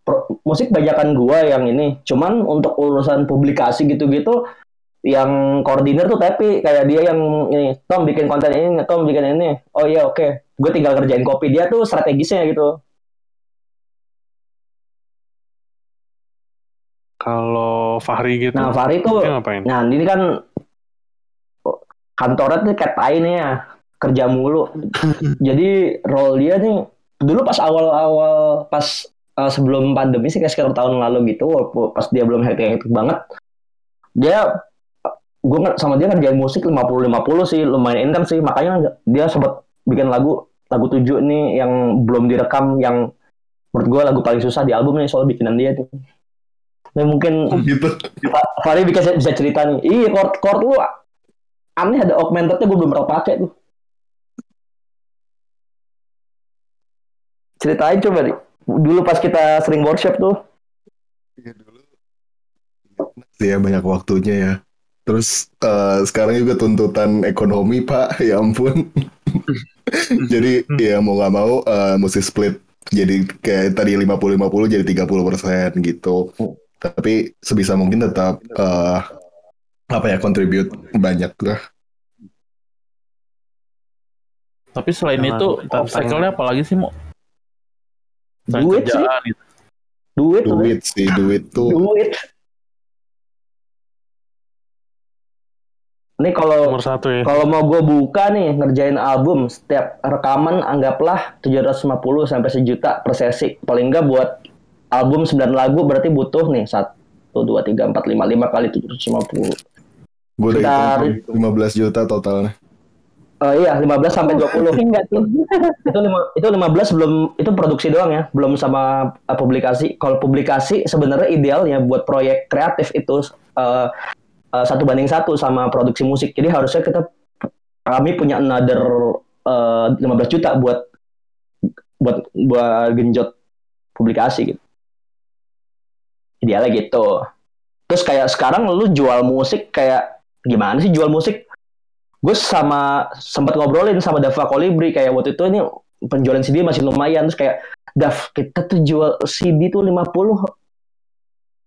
pro- musik bajakan gua yang ini. Cuman untuk urusan publikasi gitu-gitu yang koordinir tuh tapi kayak dia yang ini Tom bikin konten ini Tom bikin ini. Oh iya oke. Gue tinggal kerjain kopi. Dia tuh strategisnya gitu kalau Fahri gitu nah Fahri tuh ngapain Nah, ini kan kantornya tuh kayak tai nih ya, kerja mulu. Jadi role dia nih dulu pas awal-awal pas eh, sebelum pandemi sih kayak sekitar tahun lalu gitu, walaupun pas dia belum hektik-hektik banget, dia gue sama dia ngerjain musik 50-50 sih, lumayan income sih, makanya dia sempat bikin lagu lagu tujuh nih yang belum direkam yang menurut gue lagu paling susah di album nih soal bikinan dia tuh. Nah, mungkin gitu. Fahri bisa bisa cerita nih. Iya, chord chord lu aneh ada augmentednya gue belum pernah pakai tuh. Ceritain coba nih. Dulu pas kita sering workshop tuh. Sih ya banyak waktunya ya. Terus eh, sekarang juga tuntutan ekonomi Pak, ya ampun. jadi ya mau nggak mau eh, mesti split. Jadi kayak tadi 50-50 jadi 30% gitu. Tapi sebisa mungkin tetap eh, apa ya contribute banyak lah. Tapi selain Jangan itu obstacle-nya apa lagi sih, Mo? Selain Duit sih. gitu. Duit, tuh. Duit sih, duit tuh. duit. Nih kalau nomor satu ya kalau mau gue buka nih ngerjain album setiap rekaman anggaplah 750 sampai sejuta per sesi. Paling enggak buat album 9 lagu berarti butuh nih 1 2 3 4 5 5 kali 750. Gue udah hitung 15 juta totalnya. Eh iya, 15 sampai 20. Enggak tuh. itu lima, itu 15 belum itu produksi doang ya, belum sama uh, publikasi. Kalau publikasi sebenarnya idealnya buat proyek kreatif itu uh, uh, satu banding satu sama produksi musik. Jadi harusnya kita kami punya another uh, 15 juta buat buat buat genjot publikasi gitu. Idealnya gitu. Terus kayak sekarang lu jual musik kayak gimana sih jual musik? gue sama sempat ngobrolin sama Dava Kolibri kayak waktu itu ini penjualan CD masih lumayan. Terus kayak Dav kita tuh jual CD tuh 50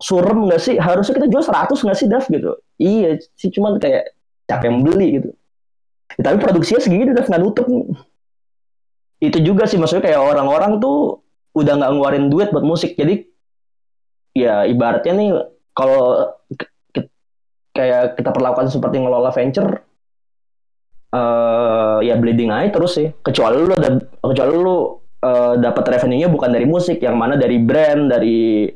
surem nggak sih? Harusnya kita jual 100 nggak sih Dav gitu. Iya sih cuman kayak siapa yang beli gitu. Ya, tapi produksinya segitu Dav nggak nutup. Itu juga sih maksudnya kayak orang-orang tuh udah nggak ngeluarin duit buat musik. Jadi ya ibaratnya nih kalau kayak kita perlakukan seperti ngelola venture eh ya bleeding aja terus sih. Kecuali lu ada kecuali lu eh, dapat revenue-nya bukan dari musik yang mana dari brand dari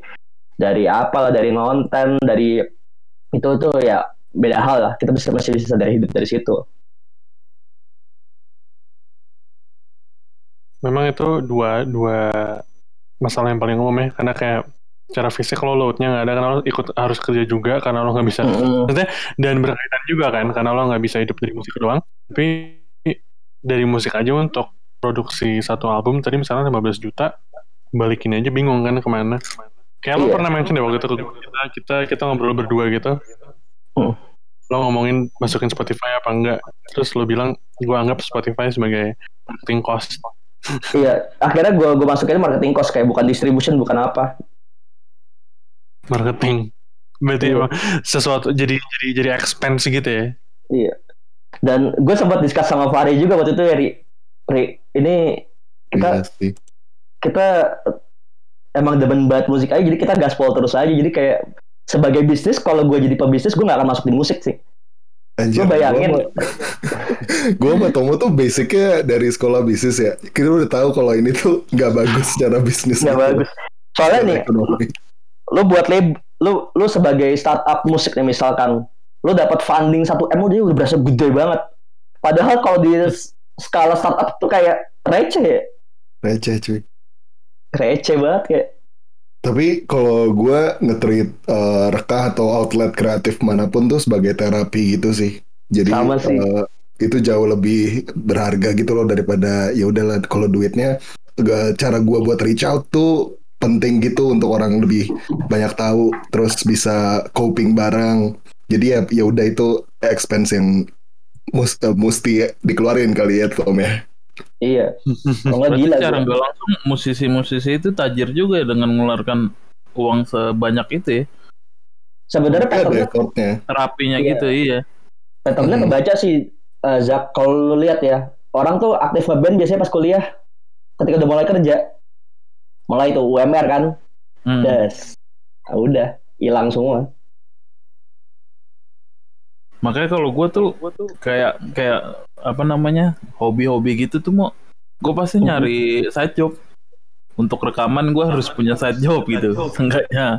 dari apa dari konten dari itu itu ya beda hal lah. Kita bisa masih bisa dari hidup dari situ. Memang itu dua dua masalah yang paling umum ya. Karena kayak cara fisik lo loadnya nggak ada karena lo ikut harus kerja juga karena lo nggak bisa Mm-mm. dan berkaitan juga kan karena lo nggak bisa hidup dari musik doang tapi dari musik aja untuk produksi satu album tadi misalnya 15 juta balikin aja bingung kan ke mana kayak lo Iya. pernah mention deh waktu itu kita kita kita ngobrol berdua gitu Hmm. lo ngomongin masukin Spotify apa enggak terus lo bilang gua anggap Spotify sebagai marketing cost iya akhirnya gue gue masukin marketing cost kayak bukan distribution bukan apa marketing berarti Iya. sesuatu jadi jadi jadi expense gitu ya Iya. Dan gue sempat diskus sama Fahri juga waktu itu ya, Ri. Ri, ini kita Iya sih. kita emang demen banget musik aja, jadi kita gaspol terus aja. Jadi kayak sebagai bisnis, kalau gue jadi pebisnis, gue gak akan masuk di musik sih. Anjir, Gue bayangin, Gue sama Tomo tuh basicnya dari sekolah bisnis ya. Kita udah tahu kalau ini tuh nggak bagus secara bisnis. gak gitu. bagus. Soalnya nih, ekonomi. Lu buat lab, lu lu sebagai startup musik nih misalkan, lu dapat funding 1 M dia udah berasa gede banget. Padahal kalau di skala startup tuh kayak receh ya. Receh cuy. receh banget kayak Tapi kalau gue nge-treat eh, rekah atau outlet kreatif mana pun tuh sebagai terapi gitu sih. Jadi Sama sih. eh, itu jauh lebih berharga gitu loh daripada ya udahlah kalau duitnya gak- cara gue buat reach out tuh penting gitu untuk orang lebih banyak tahu terus bisa coping bareng. Jadi ya ya udah itu expense yang mus- eh, mesti dikeluarin kali ya Tom ya. Iya. Kalau gila secara sih. nggak langsung musisi-musisi itu tajir juga ya dengan mengeluarkan uang sebanyak itu ya. Sebenarnya ada patternnya. Terapinya Iya. gitu iya. patternnya Hmm. kebaca sih eh, Zak kalau lu lihat ya orang tuh aktif ngeband biasanya pas kuliah ketika udah mulai kerja mulai itu UMR kan? Hmm. des Ah, udah hilang semua. Makanya kalau gue tuh kayak kayak apa namanya hobi-hobi gitu tuh mau gue pasti Mhm. nyari side job. Untuk rekaman gue harus punya side job gitu. enggaknya.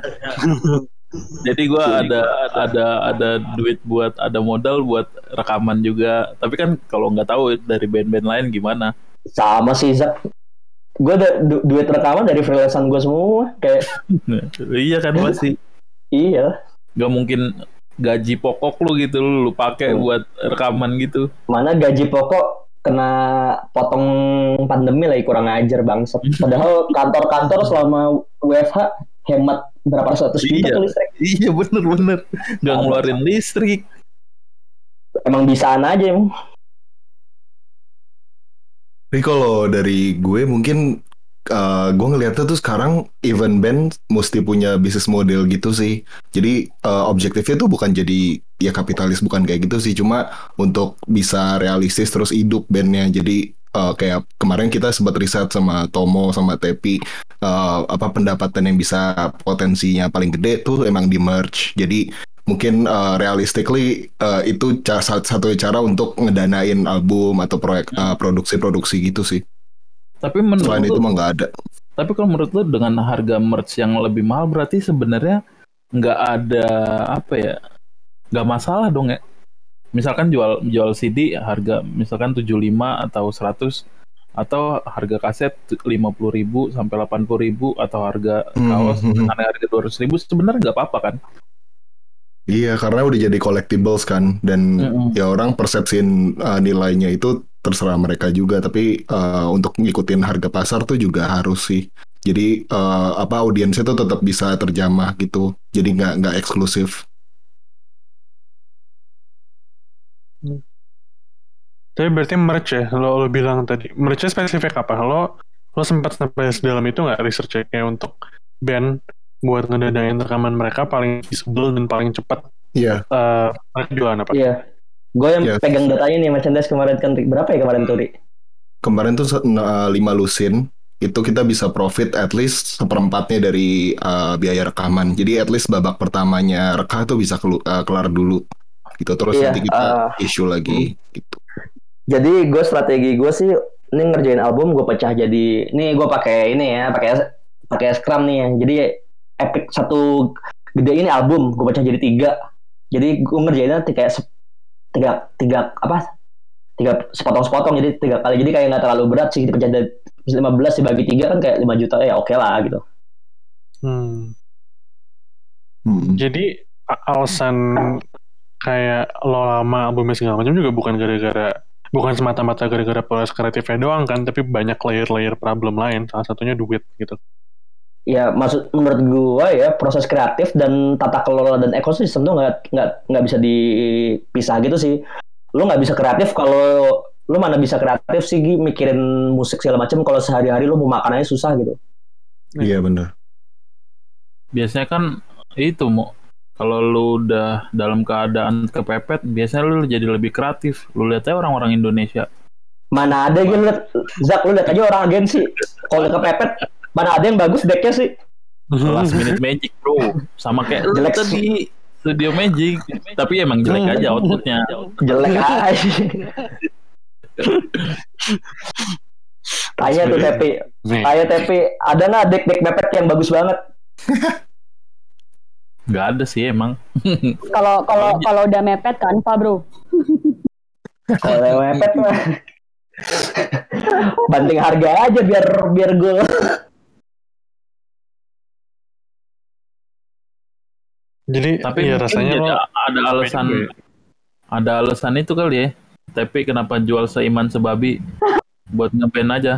Jadi gue ada ada ada duit buat ada modal buat rekaman juga. Tapi kan kalau nggak tahu dari band-band lain gimana. Sama sih Zak gue ada du- duit rekaman dari freelancean gue semua kayak iya kan pasti. Iya. Nggak mungkin gaji pokok lu gitu lu, lu pakai Hmm. buat rekaman gitu. Mana gaji pokok kena potong pandemi lagi kurang ajar bangsat. Padahal kantor-kantor selama WFH hemat berapa ratus juta Iya. tuh listrik. Iya bener bener. Nggak ngeluarin listrik. Emang bisaan aja emang Tapi kalau dari gue mungkin uh, gue ngeliatnya tuh sekarang event band mesti punya bisnis model gitu sih. Jadi uh, objektifnya tuh bukan jadi ya kapitalis bukan kayak gitu sih, cuma untuk bisa realistis terus hidup bandnya. Jadi uh, kayak kemarin kita sempat riset sama Tomo sama Tepi uh, apa pendapatan yang bisa potensinya paling gede tuh emang di merch. Jadi mungkin uh, realistically uh, itu ca- satu cara untuk ngedanain album atau proyek uh, produksi-produksi gitu sih. tapi menurut Selain lu- itu mah nggak ada. Tapi kalau menurut lu dengan harga merch yang lebih mahal berarti sebenarnya nggak ada apa ya? Nggak masalah dong ya. Misalkan jual jual CD harga misalkan 75 atau 100 atau harga kaset 50.000 sampai 80.000 atau harga Hmm, kaos hmm, hmm. dengan harga 200.000 sebenarnya nggak apa-apa kan? Iya, karena udah jadi collectibles kan, dan Mm-mm. ya orang persepsiin uh, nilainya itu terserah mereka juga. Tapi uh, untuk ngikutin harga pasar tuh juga harus sih. Jadi uh, apa audiensnya tuh tetap bisa terjamah gitu. Jadi nggak nggak eksklusif. Tapi berarti merch ya, lo, lo bilang tadi. Merchnya spesifik apa? Lo, lo sempat sampai sedalam itu nggak research kayak untuk band buat ngedanain rekaman mereka paling visible dan paling cepat Iya, eh mereka jualan apa? iya gue yang Yes. pegang datanya nih merchandise kemarin kan berapa ya kemarin tuh kemarin tuh uh, lima lusin itu kita bisa profit at least seperempatnya dari uh, biaya rekaman. Jadi at least babak pertamanya rekah tuh bisa kelu- uh, kelar dulu gitu. Terus Iya, nanti kita uh, issue lagi gitu. Jadi gue strategi gue sih ini ngerjain album gue pecah jadi ini gue pakai ini ya pakai pakai Scrum nih ya. Jadi epic satu gede ini album gue pecah jadi tiga. Jadi gue ngerjainnya kayak se- tiga tiga apa tiga sepotong-sepotong jadi tiga kali jadi kayak nggak terlalu berat sih dipecah dari 15 dibagi tiga kan kayak 5 juta ya oke lah gitu. Hmm. Mm-mm. Jadi alasan kayak lo lama albumnya segala macam juga bukan gara-gara bukan semata-mata gara-gara proses kreatifnya doang kan, tapi banyak layer-layer problem lain. Salah satunya duit gitu. Ya maksud menurut gua ya proses kreatif dan tata kelola dan ekosistem tuh nggak nggak nggak bisa dipisah gitu sih lu nggak bisa kreatif kalau lu mana bisa kreatif sih Gi, mikirin musik segala macam kalau sehari-hari lu mau makan aja susah gitu Iya benar. Biasanya kan itu mau kalau lu udah dalam keadaan kepepet, biasanya lu jadi lebih kreatif. Lu lihat aja orang-orang Indonesia. mana ada gitu liat Zak lu lihat aja orang agensi kalau kepepet mana ada yang bagus decknya sih. Last minute magic bro, sama kayak Jelek tadi studio magic. Tapi emang jelek aja outputnya. jelek aja. Tanya tuh Tepi. Nih, tanya Tepi ada nggak deck deck mepet yang bagus banget? Nggak ada sih emang. Kalau kalau kalau udah mepet kan, Pak Bro. kalau mepet mah. Banting harga aja biar biar gue Jadi Tapi ya mungkin rasanya jadi lo ada alasan juga ya. ada alasan itu kali ya. Tapi kenapa jual seiman sebabi buat ngeband aja?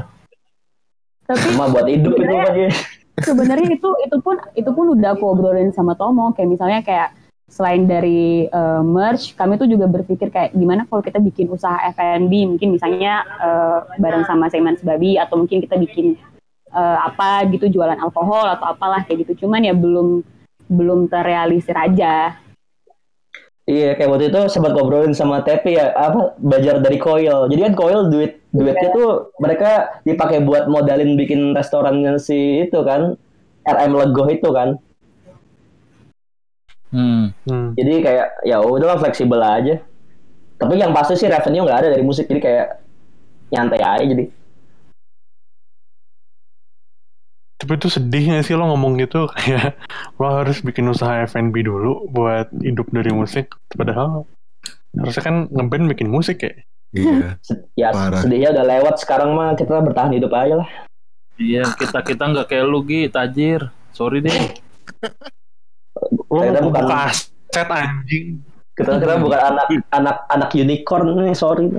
Tapi Cuma buat hidup itu kan ya. sebenarnya itu itu pun itu pun udah aku obrolin sama Tomo kayak misalnya kayak selain dari eh, merch kami tuh juga berpikir kayak gimana kalau kita bikin usaha F&B mungkin misalnya eh, bareng sama Saiman Sebabi atau mungkin kita bikin eh, apa gitu jualan alkohol atau apalah kayak gitu cuman ya belum belum terrealisir aja Iya, kayak waktu itu sempat ngobrolin sama Tepi ya, apa belajar dari Koil. Jadi kan Koil duit duitnya tuh mereka dipakai buat modalin bikin restorannya si itu kan, RM Lego itu kan. Hmm. Hmm. Jadi kayak ya udah lah fleksibel aja. Tapi yang pasti sih revenue nggak ada dari musik, jadi kayak nyantai aja jadi. Tapi itu sedih gak sih lo ngomong gitu kayak lo harus bikin usaha F&B dulu buat hidup dari musik. Padahal harusnya kan ngeband bikin musik ya. Iya. Ya Parah. sedihnya udah lewat sekarang mah kita bertahan hidup aja lah. Iya, kita kita nggak kayak lu Gi, tajir. Sorry deh. Lo mau bukan- buka aset anjing. Kita kita bukan anak anak anak unicorn nih, sorry.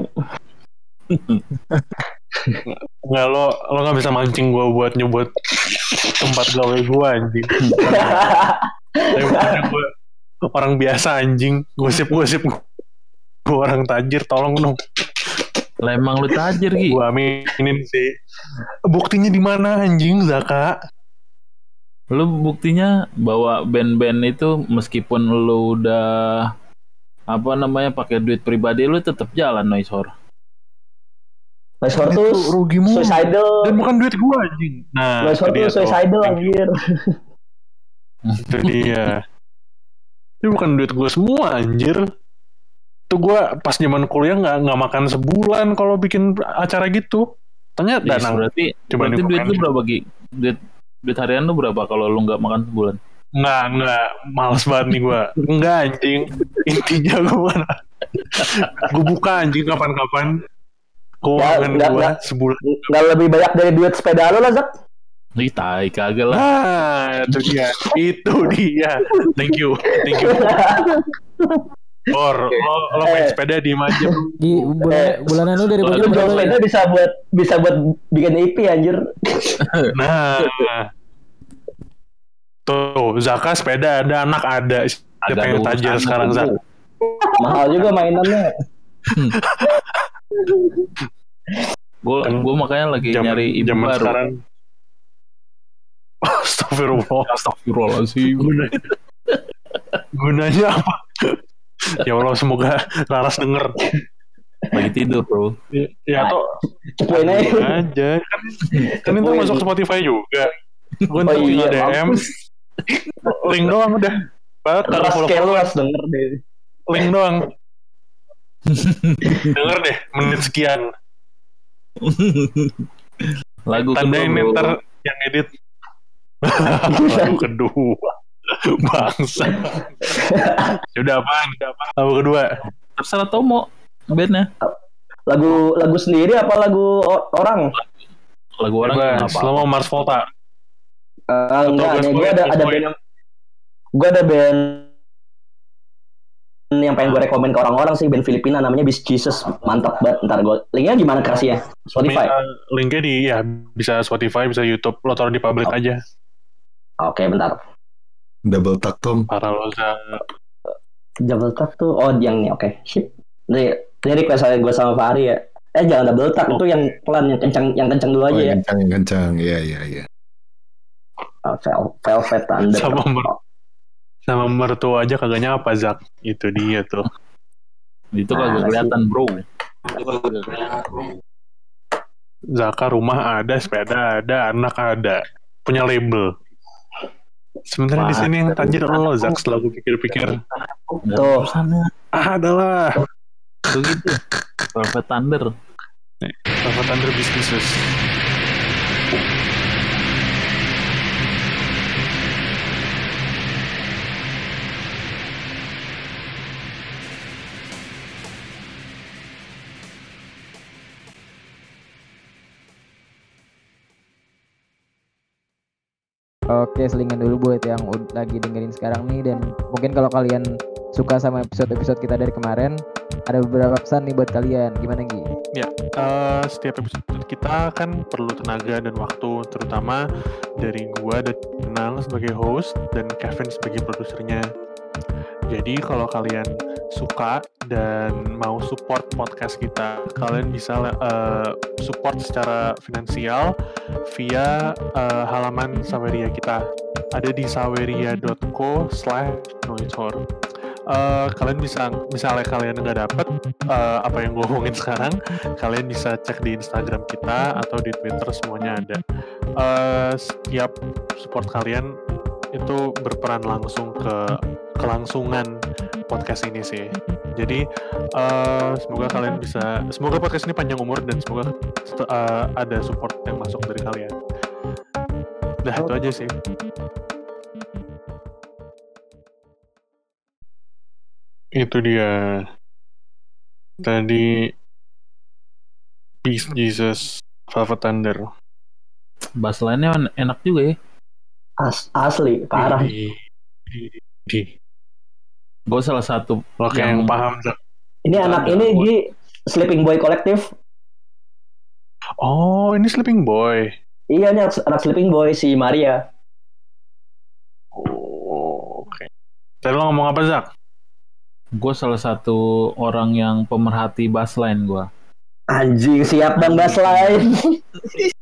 Nggak lo lo nggak bisa mancing gue buat nyebut tempat gawe gue anjing. Tapi gue orang biasa anjing gosip-gosip gue orang tajir tolong dong Lah emang lu tajir Gi. gue aminin sih buktinya di mana anjing Zaka Lu buktinya bahwa band-band itu meskipun lu udah apa namanya pakai duit pribadi lu tetap jalan Noisor. Mas Hor itu tuh rugi mulu suicidal. dan bukan duit gue anjing. Nah itu dia tuh. suicidal anjir. itu dia. Itu bukan duit gue semua anjir. Itu gue pas zaman kuliah nggak nggak makan sebulan kalau bikin acara gitu. Tanya Yes, danang berarti Coba berarti duit lu berapa Gi? Duit duit harian lu berapa kalau lu nggak makan sebulan? nggak nggak. Males banget nih gue nggak anjing. Intinya gue gue buka anjing kapan-kapan keuangan gue nggak. sebulan Nggak lebih banyak dari duit sepeda lo lah Zak. Ih, tai kagak lah. nah itu dia itu dia thank you thank you Or, lo, lo main Eh. sepeda di aja Di bulan, Eh, bulanan lu dari budget jual sepeda bisa buat bisa buat bikin EP anjir. Nah, tuh Zaka sepeda ada, anak ada. Siapa yang tajir sekarang Zak? gua. Mahal juga mainannya. Gue Kan gue makanya lagi Zaman, nyari ibu zaman baru. sekarang. Astagfirullah. Astagfirullahaladzim. Gunanya, gunanya apa? ya Allah semoga Laras denger. Lagi tidur bro. Ya, ya atau Cepuin aja. kan, kan itu masuk Spotify juga. Gue Oh iya, DM, link doang udah. Follow kayak lu harus denger deh. link doang. Denger deh menit sekian. Lagu kedua, ntar yang edit. Lagu kedua. Bangsa. Sudah apaan? Sudah apaan? Lagu kedua. Terserah Tomo bandnya. Lagu lagu sendiri apa lagu orang? Lagu orang Bebas. Lo mau Mars Volta? Uh, enggak, gue ada ada band yang gue ada band yang pengen gue rekomen ke orang-orang sih band Filipina namanya Beast Jesus. Mantap banget. Ntar gue linknya gimana kasih ya Spotify. Minta Linknya di ya bisa Spotify, bisa YouTube. Lo taruh di public aja. oke bentar. Double tap Tom. Para lo double tap tuh oh yang ini oke. Sip ini ini request saya gue sama Fahri ya. Eh jangan double tap itu yang pelan yang kencang yang kencang dulu Oh, aja ya. yang kencang, yang kencang. Iya, iya, iya. Oh, Vel- Velvet Thunder. Sama sama mertua aja kagak nyapa Zak. Itu dia tuh. Itu Nah, kagak kelihatan bro. Zaka rumah ada, sepeda ada, anak ada, punya label. Sebenarnya di sini yang tajir lo Zak setelah gue pikir-pikir. Tuh. Ah, adalah. Tuh gitu. Velvet Thunder. Rafa Thunder Businesses. Oke, selingan dulu buat yang lagi dengerin sekarang nih dan mungkin kalau kalian suka sama episode-episode kita dari kemarin, ada beberapa pesan nih buat kalian. Gimana Gi? Eh, setiap episode kita kan perlu tenaga dan waktu, terutama dari gua dan Nang sebagai host dan Kevin sebagai produsernya. Jadi kalau kalian suka dan mau support podcast kita, kalian bisa eh, support secara finansial via eh, halaman Saweria kita. Ada di saweria.co slash. Eh, kalian bisa misalnya kalian nggak dapet eh, apa yang gue omongin sekarang kalian bisa cek di Instagram kita atau di Twitter semuanya ada Eh, setiap support kalian itu berperan langsung ke kelangsungan podcast ini sih. Jadi eh, semoga kalian bisa semoga podcast ini panjang umur dan semoga eh, ada support yang masuk dari kalian. Dah itu aja sih. Itu dia. Tadi Peace Jesus Velvet Thunder. Bass line-nya enak juga ya. As- asli parah. Di, di, di. Gue salah satu lo kayak yang Yang- paham ini anak ini Gi Sleeping Boy Collective. Oh ini Sleeping Boy. Iya ini anak, Sleeping Boy si Maria. Oh, oke. Tadi lo ngomong apa Zak? Gue salah satu orang yang pemerhati bass line gue. anjing siap bang bass line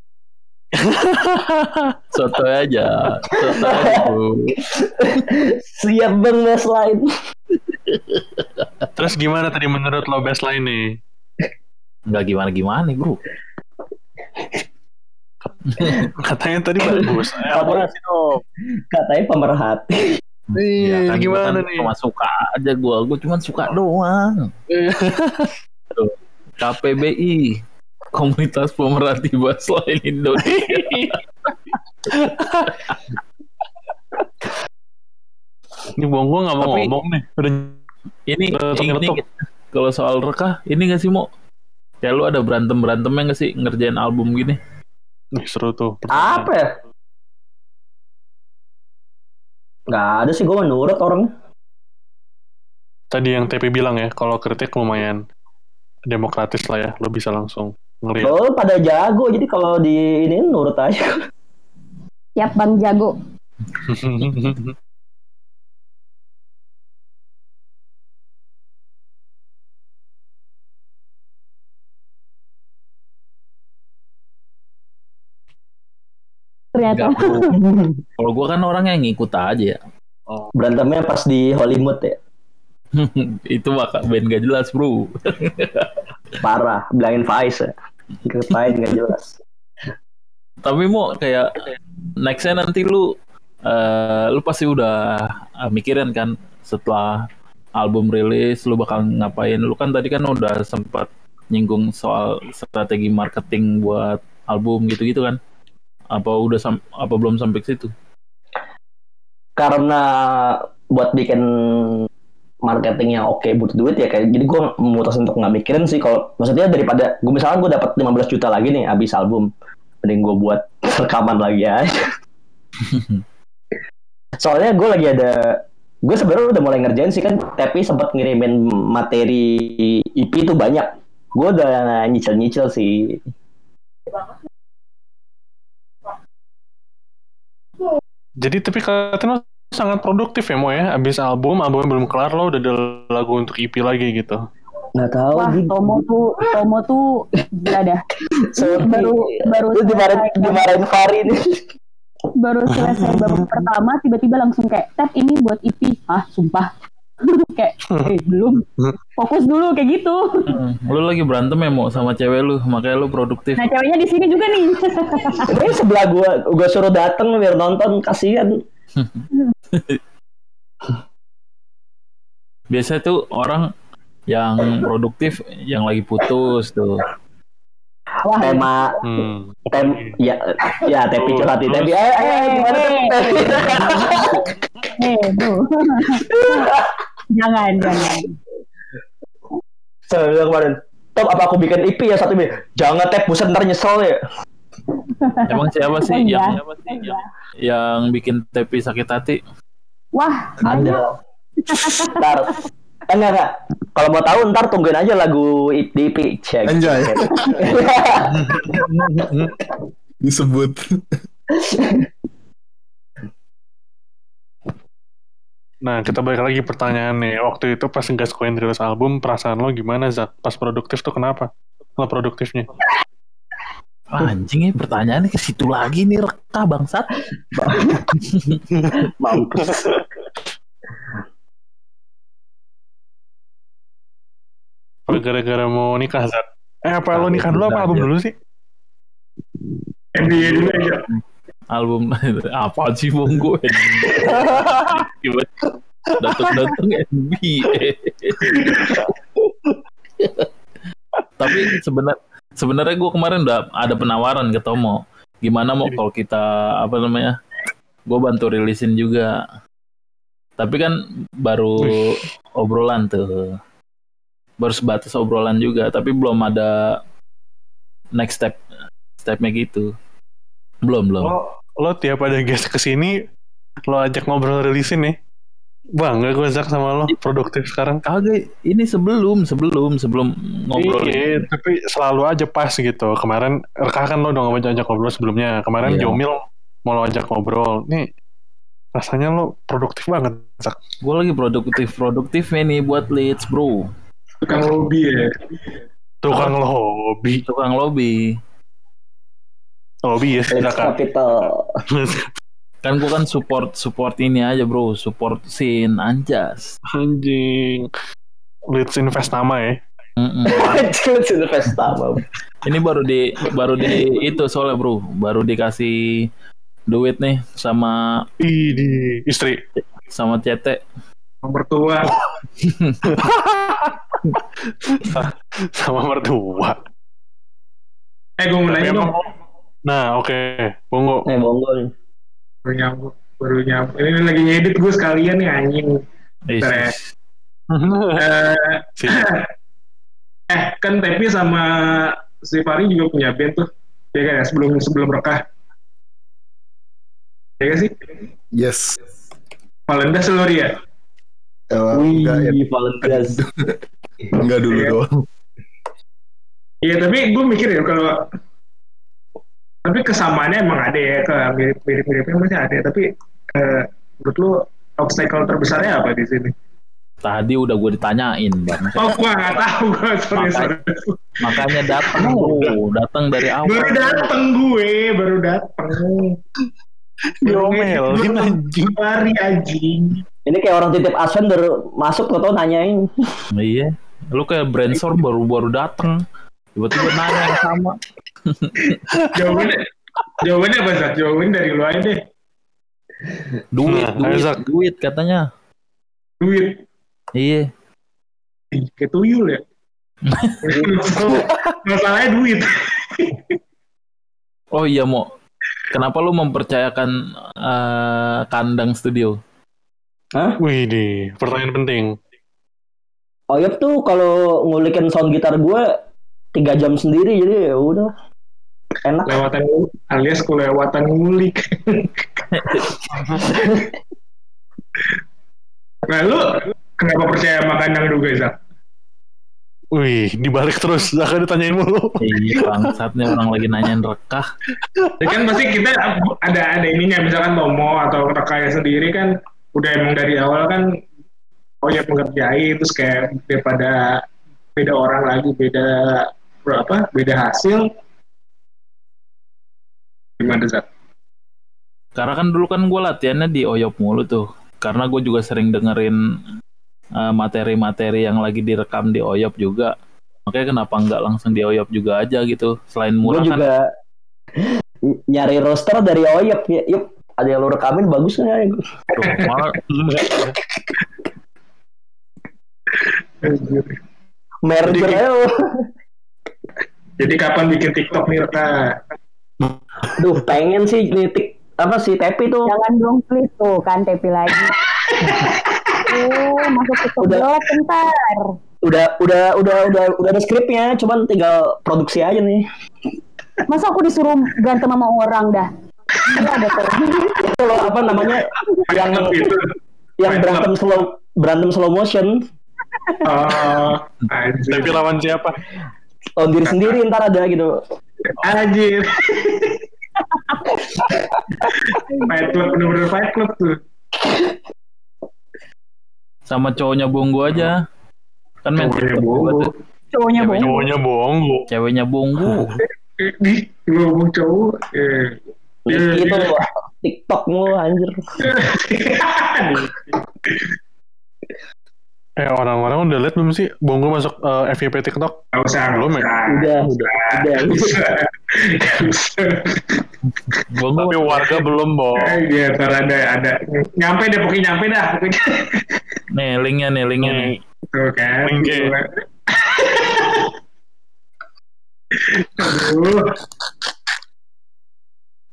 Soto aja, soto siap bang bass line terus gimana tadi menurut lo baseline nih? Nggak gimana gimana bro. katanya tadi bagus. Elaborasi dong katanya pemerhati. Iya, kan, gua gimana kan nih? Cuma suka aja gue, gue cuma suka doang. KPBI, Komunitas Pemerhati Bass Line Indonesia. Ini bong gua nggak mau Tapi- ngomong nih. Udah ini, ini kalau soal rekah, ini gak sih mau? Kayak lu ada berantem berantemnya gak sih ngerjain album gini? nih, seru tuh. apa ya nggak ada sih gue menurut orang Tadi yang TP bilang ya, kalau kritik lumayan demokratis lah ya, lo bisa langsung ngeliat. lo pada jago jadi kalau di ini nurut aja Siap Bang Jago. Ternyata. Kalau gue kan orang yang ngikut aja ya. berantemnya pas di Hollywood ya Itu maka band gak jelas bro. parah bilangin ya ngapain nggak jelas Tapi mau kayak nextnya nanti lu eh lu pasti udah eh, mikirin kan setelah album rilis lu bakal ngapain. Lu kan tadi kan udah sempat nyinggung soal strategi marketing buat album gitu-gitu kan. Apa udah sam- apa belum sampai ke situ? karena buat bikin marketing yang oke butuh duit ya kayak jadi gue memutuskan untuk nggak mikirin sih kalau maksudnya daripada gue misalnya gue dapat 15 juta lagi nih abis album mending gue buat rekaman lagi aja. Soalnya gue lagi ada gue sebenarnya udah mulai ngerjain sih kan tapi sempat ngirimin materi EP itu banyak. Gue udah nyicil nyicil sih. Jadi tapi katanya lo sangat produktif ya Mo ya, abis album, albumnya belum kelar lo udah ada lagu untuk EP lagi gitu. nggak tahu Wah, Gi. Tomo tuh, Tomo tuh gila dah. Sorry. Baru baru Lu dimarahin, dimarahin Fari nih. baru selesai babak pertama tiba-tiba langsung kayak tap ini buat EP. Ah, sumpah. kayak eh, belum. Fokus dulu kayak gitu. Hmm, lu lagi berantem ya mau sama cewek lu, makanya lu produktif. Nah, ceweknya di sini juga nih. Ini sebelah gua, gua suruh dateng biar nonton kasihan. Biasa tuh orang yang produktif yang lagi putus tuh. Wah, Tema, Hmm. tem, ya, ya, tepi curhat, tepi, ayo, ayo, ayo, gimana tuh? Tepi? eh, Bu. jangan, jangan. Saya bilang kemarin, Top, apa aku bikin IP ya satu ini? Jangan tep, buset ntar nyesel ya. Emang siapa sih Enggak. yang yang, yang bikin Tepi sakit hati? Wah. Ada. ntar. Eh, enggak, enggak. Kalau mau tahu ntar tungguin aja lagu di Pitch ya. Anjay. Disebut. Nah, kita balik lagi pertanyaan nih. Waktu itu pas ngegas Koen rilis album, perasaan lo gimana, Zak? Pas produktif tuh kenapa? Lo produktifnya? Ah, Anjing ya pertanyaannya ke situ lagi nih reka bangsat. Mampus. Gara-gara mau nikah, Zak? Eh, apa lo nikah dulu apa album dulu sih? NBA dulu aja. Album apa sih monggo datang-datang NBA. Tapi sebenarnya sebenarnya gue kemarin udah ada penawaran ke Tomo. Gimana mau kalau kita apa namanya? Gue bantu rilisin juga. Tapi kan baru obrolan tuh. Baru sebatas obrolan juga, tapi belum ada next step stepnya gitu. Belum belum. Lo, lo tiap ada guest ke sini, lo ajak ngobrol rilisin nih. Bangga gue Zak sama lo, produktif sekarang. Kagak, ini sebelum sebelum sebelum ngobrol. Iya, tapi selalu aja pas gitu. Kemarin Reka kan lo udah ngajak ajak ngobrol sebelumnya. Kemarin Iya. Jomil mau lo ajak ngobrol. Nih rasanya lo produktif banget, Zak. Gue lagi produktif produktifnya nih buat leads bro. Tukang lobby ya. Tukang lo hobi, Tukang lobby. hobi ya Zak. capital. Kan gue kan support support ini aja bro, support scene anjas. Anjing. Leads invest nama ya. Pesta, Bang. Ini baru di baru di itu soalnya bro, baru dikasih duit nih sama Idi, istri. sama CT. Nomor tua. Sama mertua. Eh gue mau nanya dong. Nah, oke. Bongo. Nih bongo nih. Baru nyambut. Baru nyambut. Ini lagi ngedit gue sekalian nih anjing. Eh, Bentar ya. Eh, eh kan Tepi sama si Fari juga punya band tuh. Ya kan ya sebelum sebelum rekah. Ya kan sih? Yes. Valendas lo ya? Eh, enggak, ya. Wih, enggak dulu Iya. doang. Iya tapi gue mikir ya kalau tapi kesamaannya emang ada ya ke mirip mirip miripnya masih ada tapi eh, menurut lu obstacle terbesarnya apa di sini? Tadi udah gue ditanyain bang. Oh gua nggak tahu gue sorry sorry. Makanya datang datang dari awal. Baru dateng gue baru dateng. Diomelin anjing. Hari anjing. Ini kayak orang titip Aswan baru masuk tau nanyain. Iya. Lu kayak brainstorm baru baru datang. Tiba-tiba nanya yang sama. Jawabannya jawabannya apa Zak? Jawabannya dari lu aja deh. Duit, Nah, duit, Isaac. duit katanya. Duit. Iya. Kayak tuyul ya. Masalahnya duit. Oh iya mau. Kenapa lu mempercayakan eh, kandang studio? Wih, di pertanyaan penting. Oyop tuh kalau ngulikin sound gitar gue tiga jam sendiri jadi ya udah enak. Lewatan alias kelewatan ngulik. nah lu kenapa percaya sama kandang juga Zak? Wih, dibalik terus. Zaka ditanyain mulu. Iya bangsatnya orang lagi nanyain rekah. Ya kan pasti kita ada ada ininya misalkan Tomo atau Rekaya sendiri kan udah emang dari awal kan oh ya mengerjai terus kayak daripada beda orang lagi beda berapa beda hasil gimana Zak? Karena kan dulu kan gue latihannya di Oyop mulu tuh. Karena gue juga sering dengerin eh, materi-materi yang lagi direkam di Oyop juga. Makanya kenapa nggak langsung di Oyop juga aja gitu. Selain murah kan. juga nyari roster dari Oyop ya. Yup, ada yang lu rekamin bagus kan ya? Tuh, malah Merger aja. Jadi kapan bikin TikTok nih Reka? Duh, pengen sih nitik apa sih Tepi tuh. Jangan dong please tuh kan tepi lagi. Oh, masuk ke Udah. bentar. Udah udah udah udah udah ada skripnya, cuman tinggal produksi aja nih. Masa aku disuruh berantem sama orang dah? Ada loh apa namanya yang itu. yang berantem slow berantem slow motion Oh, anjir. Tapi lawan siapa? Lawan diri sendiri ntar ada gitu. Anjir. fight club bener-bener fight club tuh. Sama cowoknya Bongo aja. Kan main Cowoknya Bongo. tuh. Cowoknya bohong. Cowoknya bohong. Bu. Ceweknya Bongo. Eh, Di, lu ngomong cowok. Eh. Itu iya. TikTok mulu anjir. Eh orang-orang udah lihat belum sih Bongo masuk eh, FYP TikTok? Gak usah, Belum ya? Udah, udah, udah. Bongo Tapi warga belum, Bong. Eh, Iya, ntar ada, ada. Nyampe deh, pokoknya nyampe dah. Pokoknya. nih linknya nih linknya nih. Tuh kan. Oke. Aduh.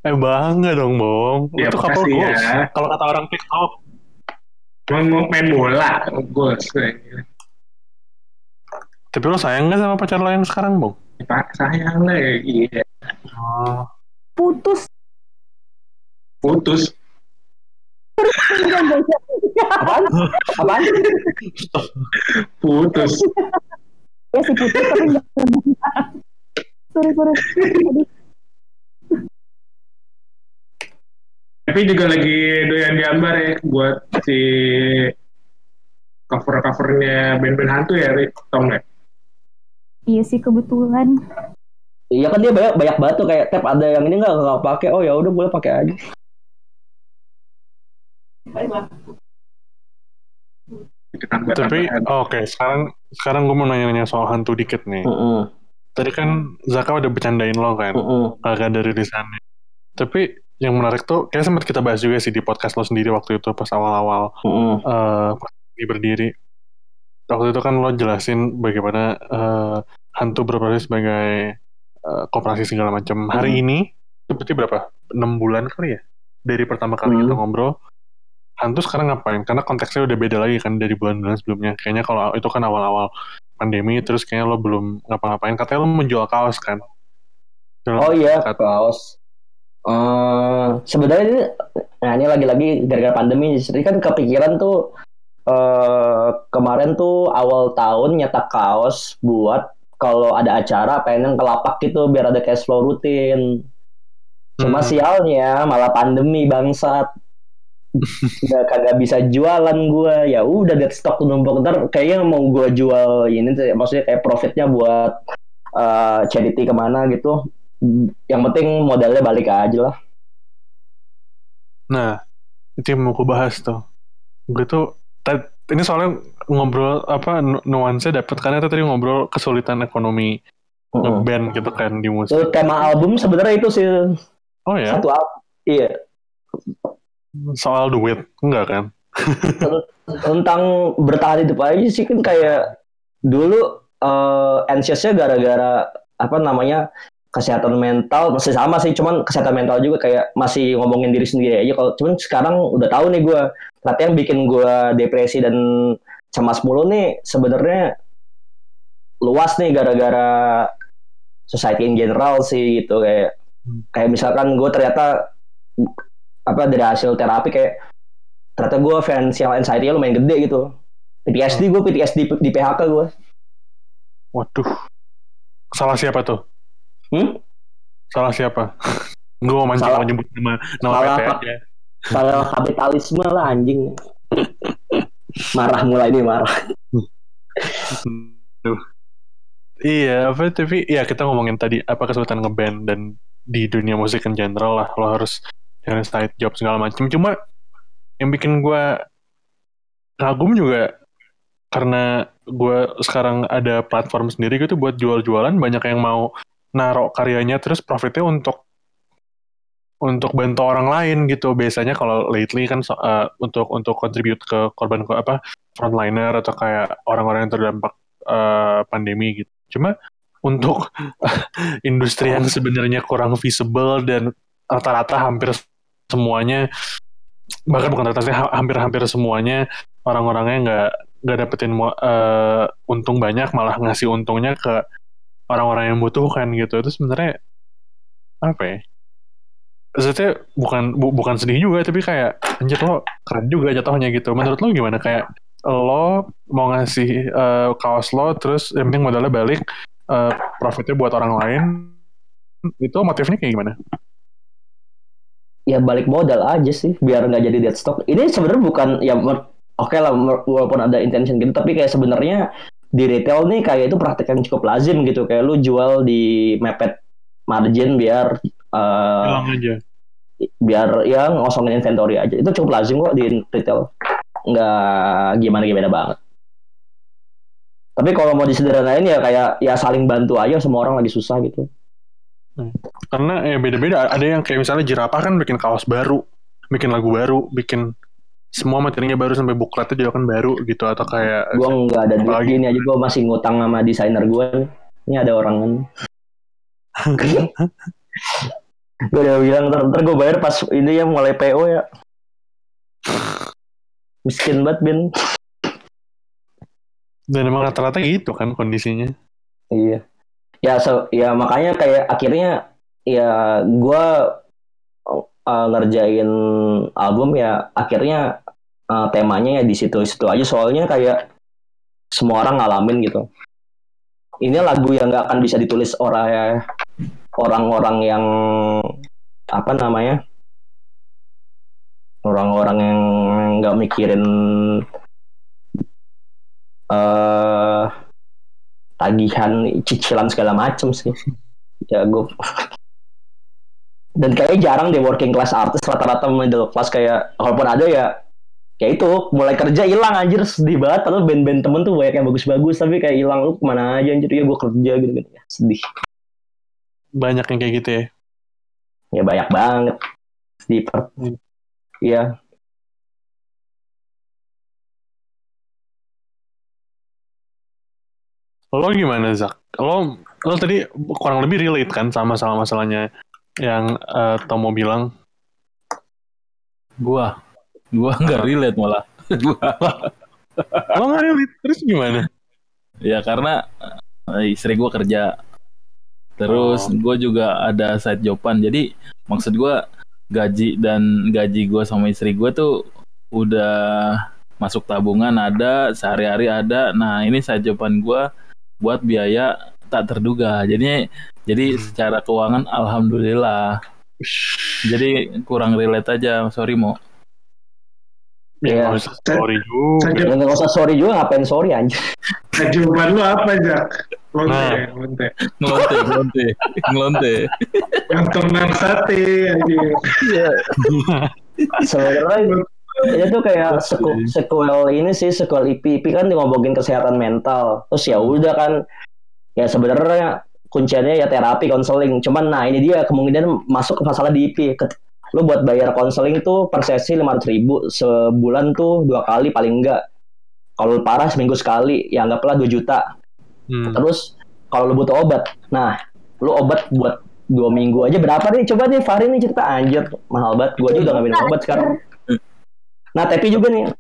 Eh bangga dong, Bong. Ya, Itu couple ya. Kalau kata orang TikTok. Mau mau main bola. Goals. Tapi lo sayang gak sama pacar lo yang sekarang, Bong? Pak, sayang lah. Iya. Oh. Putus. Putus. Apaan? Apaan? Putus. ya sih putus tapi nggak sorry sorry Tapi juga lagi doyan diambar ya buat si cover-covernya band-band hantu ya, Rik. Tau nggak? iya sih kebetulan Iya kan dia banyak banyak batu kayak tap ada yang ini nggak nggak pakai. Oh ya udah boleh pakai aja. Tapi oke sekarang sekarang gue mau nanya-nanya soal hantu dikit nih. Heeh. Tadi kan Zaka udah bercandain lo kan, Heeh. kagak ada rilisannya. Tapi yang menarik tuh, kayak sempat kita bahas juga sih di podcast lo sendiri waktu itu pas awal-awal Heeh. eh pas ini berdiri. Waktu itu kan lo jelasin bagaimana eh, hantu beroperasi sebagai eh, koperasi segala macam. Hari ini seperti berapa? 6 bulan kali ya? Dari pertama kali Hmm. kita ngobrol. Hantu sekarang ngapain? Karena konteksnya udah beda lagi kan dari bulan-bulan sebelumnya. Kayaknya kalau itu kan awal-awal pandemi, terus kayaknya lo belum ngapa-ngapain. Katanya lo menjual kaos kan? Oh iya, kaos. Eh sebenarnya ini, nah ini lagi-lagi gara-gara pandemi, jadi kan kepikiran tuh eh kemarin tuh awal tahun nyetak kaos buat kalau ada acara pengen ke lapak gitu biar ada cash flow rutin. Cuma Hmm. sialnya malah pandemi bangsat. Udah kagak bisa jualan gua. Ya udah dead stock numpuk ntar kayaknya mau gua jual ini maksudnya kayak profitnya buat eh, charity ke mana gitu. Yang penting modalnya balik aja lah. Nah, itu yang mau gue bahas tuh. Gue tuh, ini soalnya ngobrol apa nu- nuansa dapet karena kita tadi ngobrol kesulitan ekonomi Heeh. ngeband gitu kan di musik. Itu tema album sebenarnya itu sih Oh ya, satu album. Iya. soal duit enggak kan? Tentang bertahan hidup aja sih kan kayak dulu eh anxiousnya gara-gara apa namanya kesehatan mental masih sama sih cuman kesehatan mental juga kayak masih ngomongin diri sendiri aja. Kalau cuman sekarang udah tahu nih gue ternyata yang bikin gue depresi dan cemas mulu nih sebenarnya luas nih gara-gara society in general sih gitu kayak kayak misalkan gue ternyata apa dari hasil terapi kayak ternyata gue financial anxiety lumayan gede gitu. PTSD gue PTSD di PHK gue Waduh, salah siapa tuh? Hmm? Salah siapa? gue mau mancing mau nyebut nama nama salah PT aja. Salah kapitalisme lah anjing marah mulai nih marah Duh. Iya, apa tapi ya kita ngomongin tadi apa kesulitan ngeband dan di dunia musik in general lah lo harus cari side job segala macam. Cuma yang bikin gue kagum juga karena gue sekarang ada platform sendiri gitu buat jual-jualan banyak yang mau narok karyanya terus profitnya untuk untuk bantu orang lain gitu. Biasanya kalau lately kan eh, untuk untuk contribute ke korban apa frontliner atau kayak orang-orang yang terdampak eh, pandemi gitu. Cuma untuk industri yang sebenarnya kurang visible dan rata-rata hampir semuanya bahkan bukan rata-rata hampir-hampir semuanya orang-orangnya nggak nggak dapetin eh, untung banyak malah ngasih untungnya ke orang-orang yang butuhkan gitu. Itu sebenarnya apa ya? Maksudnya bukan bu- bukan sedih juga tapi kayak anjir lo keren juga jatuhnya gitu. Menurut lo gimana? Kayak lo mau ngasih eh, kaos lo terus yang penting modalnya balik eh, profitnya buat orang lain itu motifnya kayak gimana? Ya balik modal aja sih biar nggak jadi dead stock. Ini sebenarnya bukan ya oke lah mer- walaupun ada intention gitu tapi kayak sebenarnya di retail nih kayak itu praktek yang cukup lazim gitu. Kayak lu jual di mepet margin biar hilang aja. biar ya ngosongin inventory aja. Itu cukup lazim kok di retail. Nggak gimana gimana banget. Tapi kalau mau disederhanain ya kayak ya saling bantu aja semua orang lagi susah gitu. Karena ya beda-beda. Ada yang kayak misalnya jerapah kan bikin kaos baru bikin lagu baru bikin semua materinya baru sampai bukletnya juga kan baru gitu atau kayak gue nggak ada duit. Apalagi- gini aja gue masih ngutang sama desainer gue ini ada orang gue udah bilang ntar, ntar gue bayar pas ini ya mulai PO ya. Miskin banget Ben dan emang rata-rata gitu kan kondisinya. Iya. Ya so, ya makanya kayak akhirnya ya gue uh, ngerjain album ya akhirnya uh, temanya ya di situ-situ aja. Soalnya kayak semua orang ngalamin gitu. Ini lagu yang nggak akan bisa ditulis orang orang-orang yang apa namanya orang-orang yang nggak mikirin eh tagihan cicilan segala macem sih. Ya gue dan kayaknya jarang deh working class artis rata-rata middle class kayak walaupun ada ya kayak itu mulai kerja hilang anjir. Sedih banget padahal band-band temen tuh banyak yang bagus-bagus tapi kayak hilang lu ke mana aja anjir? Ya gue kerja gitu gitu ya sedih. Banyak yang kayak gitu ya? Ya banyak banget. Sedih per Hmm. iya. Lo gimana Zak? Lo lo tadi kurang lebih relate kan sama sama masalahnya yang eh, Tomo bilang? Gua, gua nggak relate malah. Gua, lo nggak relate terus gimana ya karena eh, istri gua kerja, terus Oh. gua juga ada side joban. Jadi maksud gua gaji dan gaji gua sama istri gua tuh udah masuk tabungan ada, sehari-hari ada. Nah ini side joban gua buat biaya tak terduga. Jadi jadi secara keuangan alhamdulillah. Jadi kurang relate aja, sorry mo. Ya Iya. nggak usah sorry juga Saja ya nggak usah sorry juga ngapain sorry anjir jawaban lu apa Jak? Lonte, Nah. lonte. Ngelonte, ngelonte, ngelonte. Yang tenang sate aja. sebenarnya ini tuh kayak seku- sequel ini sih sequel IP IP kan ngomongin kesehatan mental terus ya udah kan ya sebenarnya kunciannya ya terapi konseling cuman nah ini dia kemungkinan masuk ke masalah di IP lu buat bayar konseling tuh per sesi lima ribu sebulan tuh dua kali paling enggak. Kalau parah seminggu sekali ya anggaplah 2 juta. Hmm. terus kalau lu butuh obat nah lu obat buat dua minggu aja berapa nih? Coba nih Fahri nih cerita anjir mahal banget. Gua aja udah nggak minum obat sekarang. Nah tapi juga nih.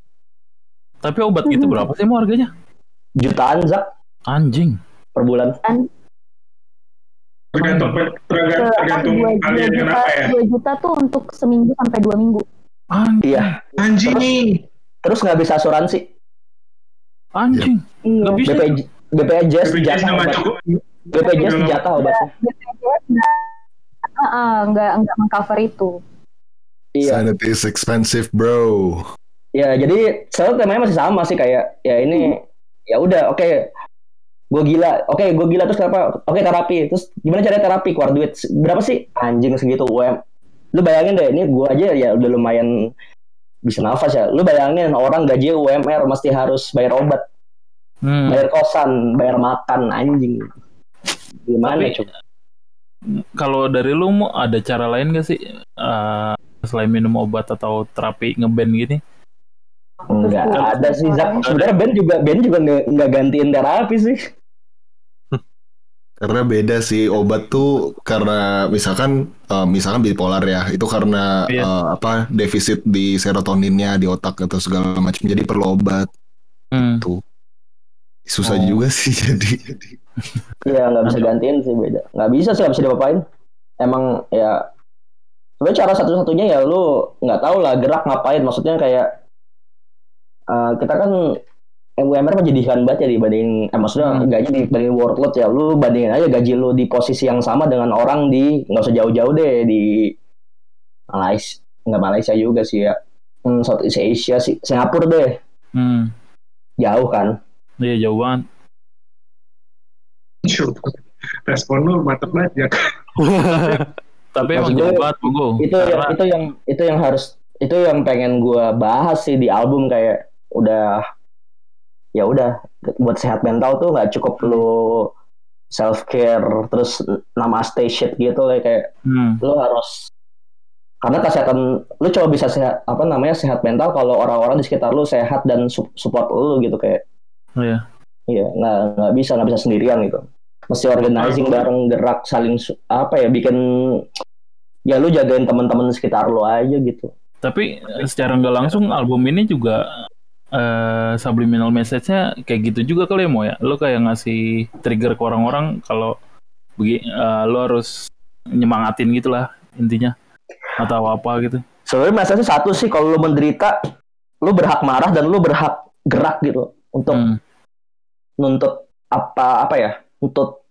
Tapi obat gitu berapa sih mau harganya? jutaan zak. Anjing. per bulan Tergantung tergantung, tergantung dua, kalian juta, kenapa ya. dua juta tuh untuk seminggu sampai dua minggu. Anjing. iya Anjing. terus nggak bisa asuransi Anjing. Iya. Nggak bisa. BPJ BPJS BPJS sama cukup. BPJS jatah obatnya BPJS nggak, nggak nggak mengcover itu. iya Sanity is expensive, bro. ya jadi selalu temanya masih sama sih kayak ya ini ya udah oke gue gila. Oke gue gila. Terus kenapa? Oke terapi. Terus gimana cara terapi? Keluar duit. Berapa sih? Anjing segitu UM lu bayangin deh ini gue aja ya udah lumayan bisa nafas ya. Lu bayangin orang gaji UMR mesti harus bayar obat Hmm. bayar kosan bayar makan anjing. Gimana Tapi- coba? Kalau dari lu mau ada cara lain gak sih Eh, selain minum obat atau terapi ngeband gini? Enggak ada sih Zak. Sebenarnya Ben juga Ben juga nggak gantiin terapi sih. Karena beda sih obat tuh karena misalkan eh, misalkan bipolar ya itu karena Iya. eh, apa defisit di serotoninnya di otak atau segala macam jadi perlu obat Hmm. susah Oh. juga sih jadi Iya nggak bisa gantiin sih beda. Nggak bisa sih nggak bisa diapain. emang ya sebenarnya cara satu-satunya ya lu nggak tahu lah gerak ngapain maksudnya kayak eh, kita kan UMR menjadikan banget ya dibanding eh, maksudnya Hmm. gaji dibanding workload ya lu bandingin aja gaji lu di posisi yang sama dengan orang di nggak usah jauh-jauh deh di Malaysia nggak Malaysia juga sih ya hmm, Southeast Asia sih Singapura deh Hmm. jauh kan Iya jauh banget. Shoot. Respon lu mantep banget ya. Tapi emang jauh banget itu yang itu yang itu yang harus itu yang pengen gua bahas sih di album kayak udah ya udah buat sehat mental tuh nggak cukup lu self care terus nama stay shit gitu kayak kayak Hmm. lu harus karena kesehatan lu coba bisa sehat apa namanya sehat mental kalau orang-orang di sekitar lu sehat dan su- support lu gitu kayak Iya. iya nggak nggak bisa nggak bisa sendirian gitu mesti organizing bareng gerak saling apa ya bikin ya lu jagain teman-teman sekitar lu aja gitu Tapi secara nggak langsung album ini juga eh, subliminal message-nya kayak gitu juga kali ya mau ya. Lo kayak ngasih trigger ke orang-orang kalau begi, eh, lo harus nyemangatin gitu lah intinya atau apa gitu. sebenarnya message satu sih kalau lu menderita lu berhak marah dan lu berhak gerak gitu untuk Hmm. nuntut apa apa ya untuk